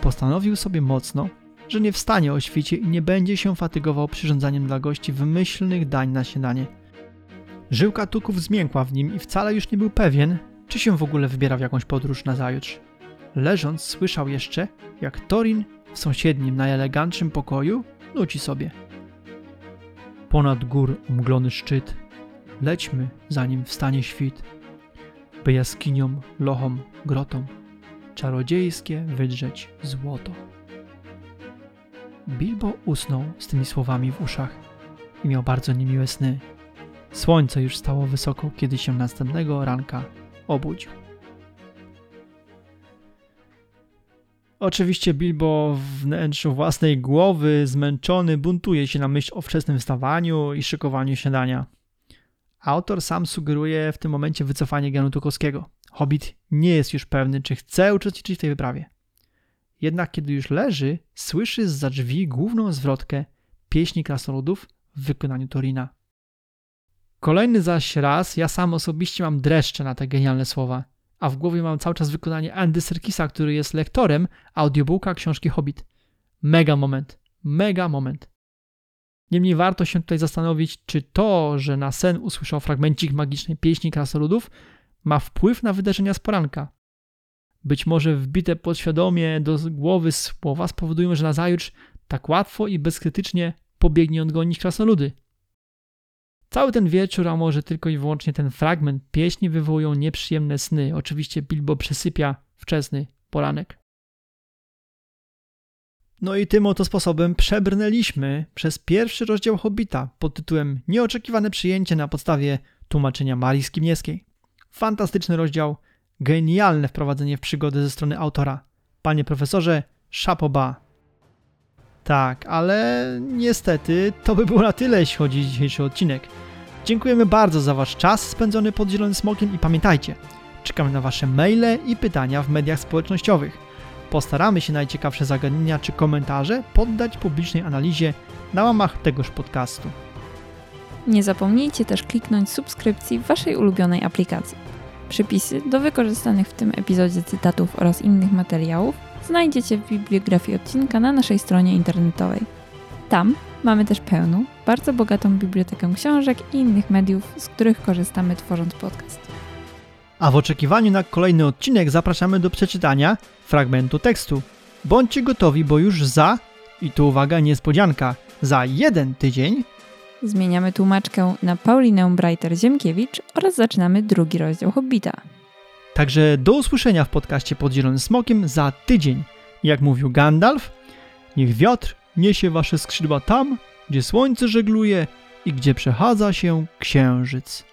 Postanowił sobie mocno, że nie wstanie o świcie i nie będzie się fatygował przyrządzaniem dla gości wymyślnych dań na śniadanie. Żyłka tuków zmiękła w nim i wcale już nie był pewien, czy się w ogóle wybiera w jakąś podróż na zajutrz. Leżąc słyszał jeszcze, jak Torin w sąsiednim, najelegantszym pokoju nuci sobie. Ponad gór umglony szczyt, lećmy zanim wstanie świt, by jaskiniom, lochom, grotom czarodziejskie wydrzeć złoto. Bilbo usnął z tymi słowami w uszach i miał bardzo niemiłe sny. Słońce już stało wysoko, kiedy się następnego ranka obudził. Oczywiście Bilbo w wnętrzu własnej głowy, zmęczony, buntuje się na myśl o wczesnym wstawaniu i szykowaniu śniadania. Autor sam sugeruje w tym momencie wycofanie genu Tukowskiego. Hobbit nie jest już pewny, czy chce uczestniczyć w tej wyprawie. Jednak kiedy już leży, słyszy z za drzwi główną zwrotkę pieśni krasoludów w wykonaniu Torina. Kolejny zaś raz ja sam osobiście mam dreszcze na te genialne słowa, a w głowie mam cały czas wykonanie Andy Serkisa, który jest lektorem audiobooka książki Hobbit. Mega moment, mega moment. Niemniej warto się tutaj zastanowić, czy to, że na sen usłyszał fragmencik magicznej pieśni krasoludów, ma wpływ na wydarzenia z poranka. Być może wbite podświadomie do głowy słowa spowodują, że nazajutrz tak łatwo i bezkrytycznie pobiegnie odgonić krasnoludy. Cały ten wieczór, a może tylko i wyłącznie ten fragment pieśni wywołują nieprzyjemne sny. Oczywiście Bilbo przesypia wczesny poranek. No i tym oto sposobem przebrnęliśmy przez pierwszy rozdział Hobbita pod tytułem Nieoczekiwane przyjęcie na podstawie tłumaczenia Marii Skibniewskiej. Fantastyczny rozdział, genialne wprowadzenie w przygodę ze strony autora. Panie profesorze, szapoba. Tak, ale niestety to by było na tyle, jeśli chodzi o dzisiejszy odcinek. Dziękujemy bardzo za Wasz czas spędzony pod Zielonym Smokiem i pamiętajcie, czekamy na Wasze maile i pytania w mediach społecznościowych. Postaramy się najciekawsze zagadnienia czy komentarze poddać publicznej analizie na łamach tegoż podcastu. Nie zapomnijcie też kliknąć subskrypcji w Waszej ulubionej aplikacji. Przypisy do wykorzystanych w tym epizodzie cytatów oraz innych materiałów znajdziecie w bibliografii odcinka na naszej stronie internetowej. Tam mamy też pełną, bardzo bogatą bibliotekę książek i innych mediów, z których korzystamy tworząc podcast. A w oczekiwaniu na kolejny odcinek zapraszamy do przeczytania fragmentu tekstu. Bądźcie gotowi, bo już za, i tu uwaga, niespodzianka, za jeden tydzień Zmieniamy tłumaczkę na Paulinę Breiter-Ziemkiewicz oraz zaczynamy drugi rozdział Hobbita. Także do usłyszenia w podcaście pod Zielonym Smokiem za tydzień. Jak mówił Gandalf, niech wiatr niesie wasze skrzydła tam, gdzie słońce żegluje i gdzie przechadza się księżyc.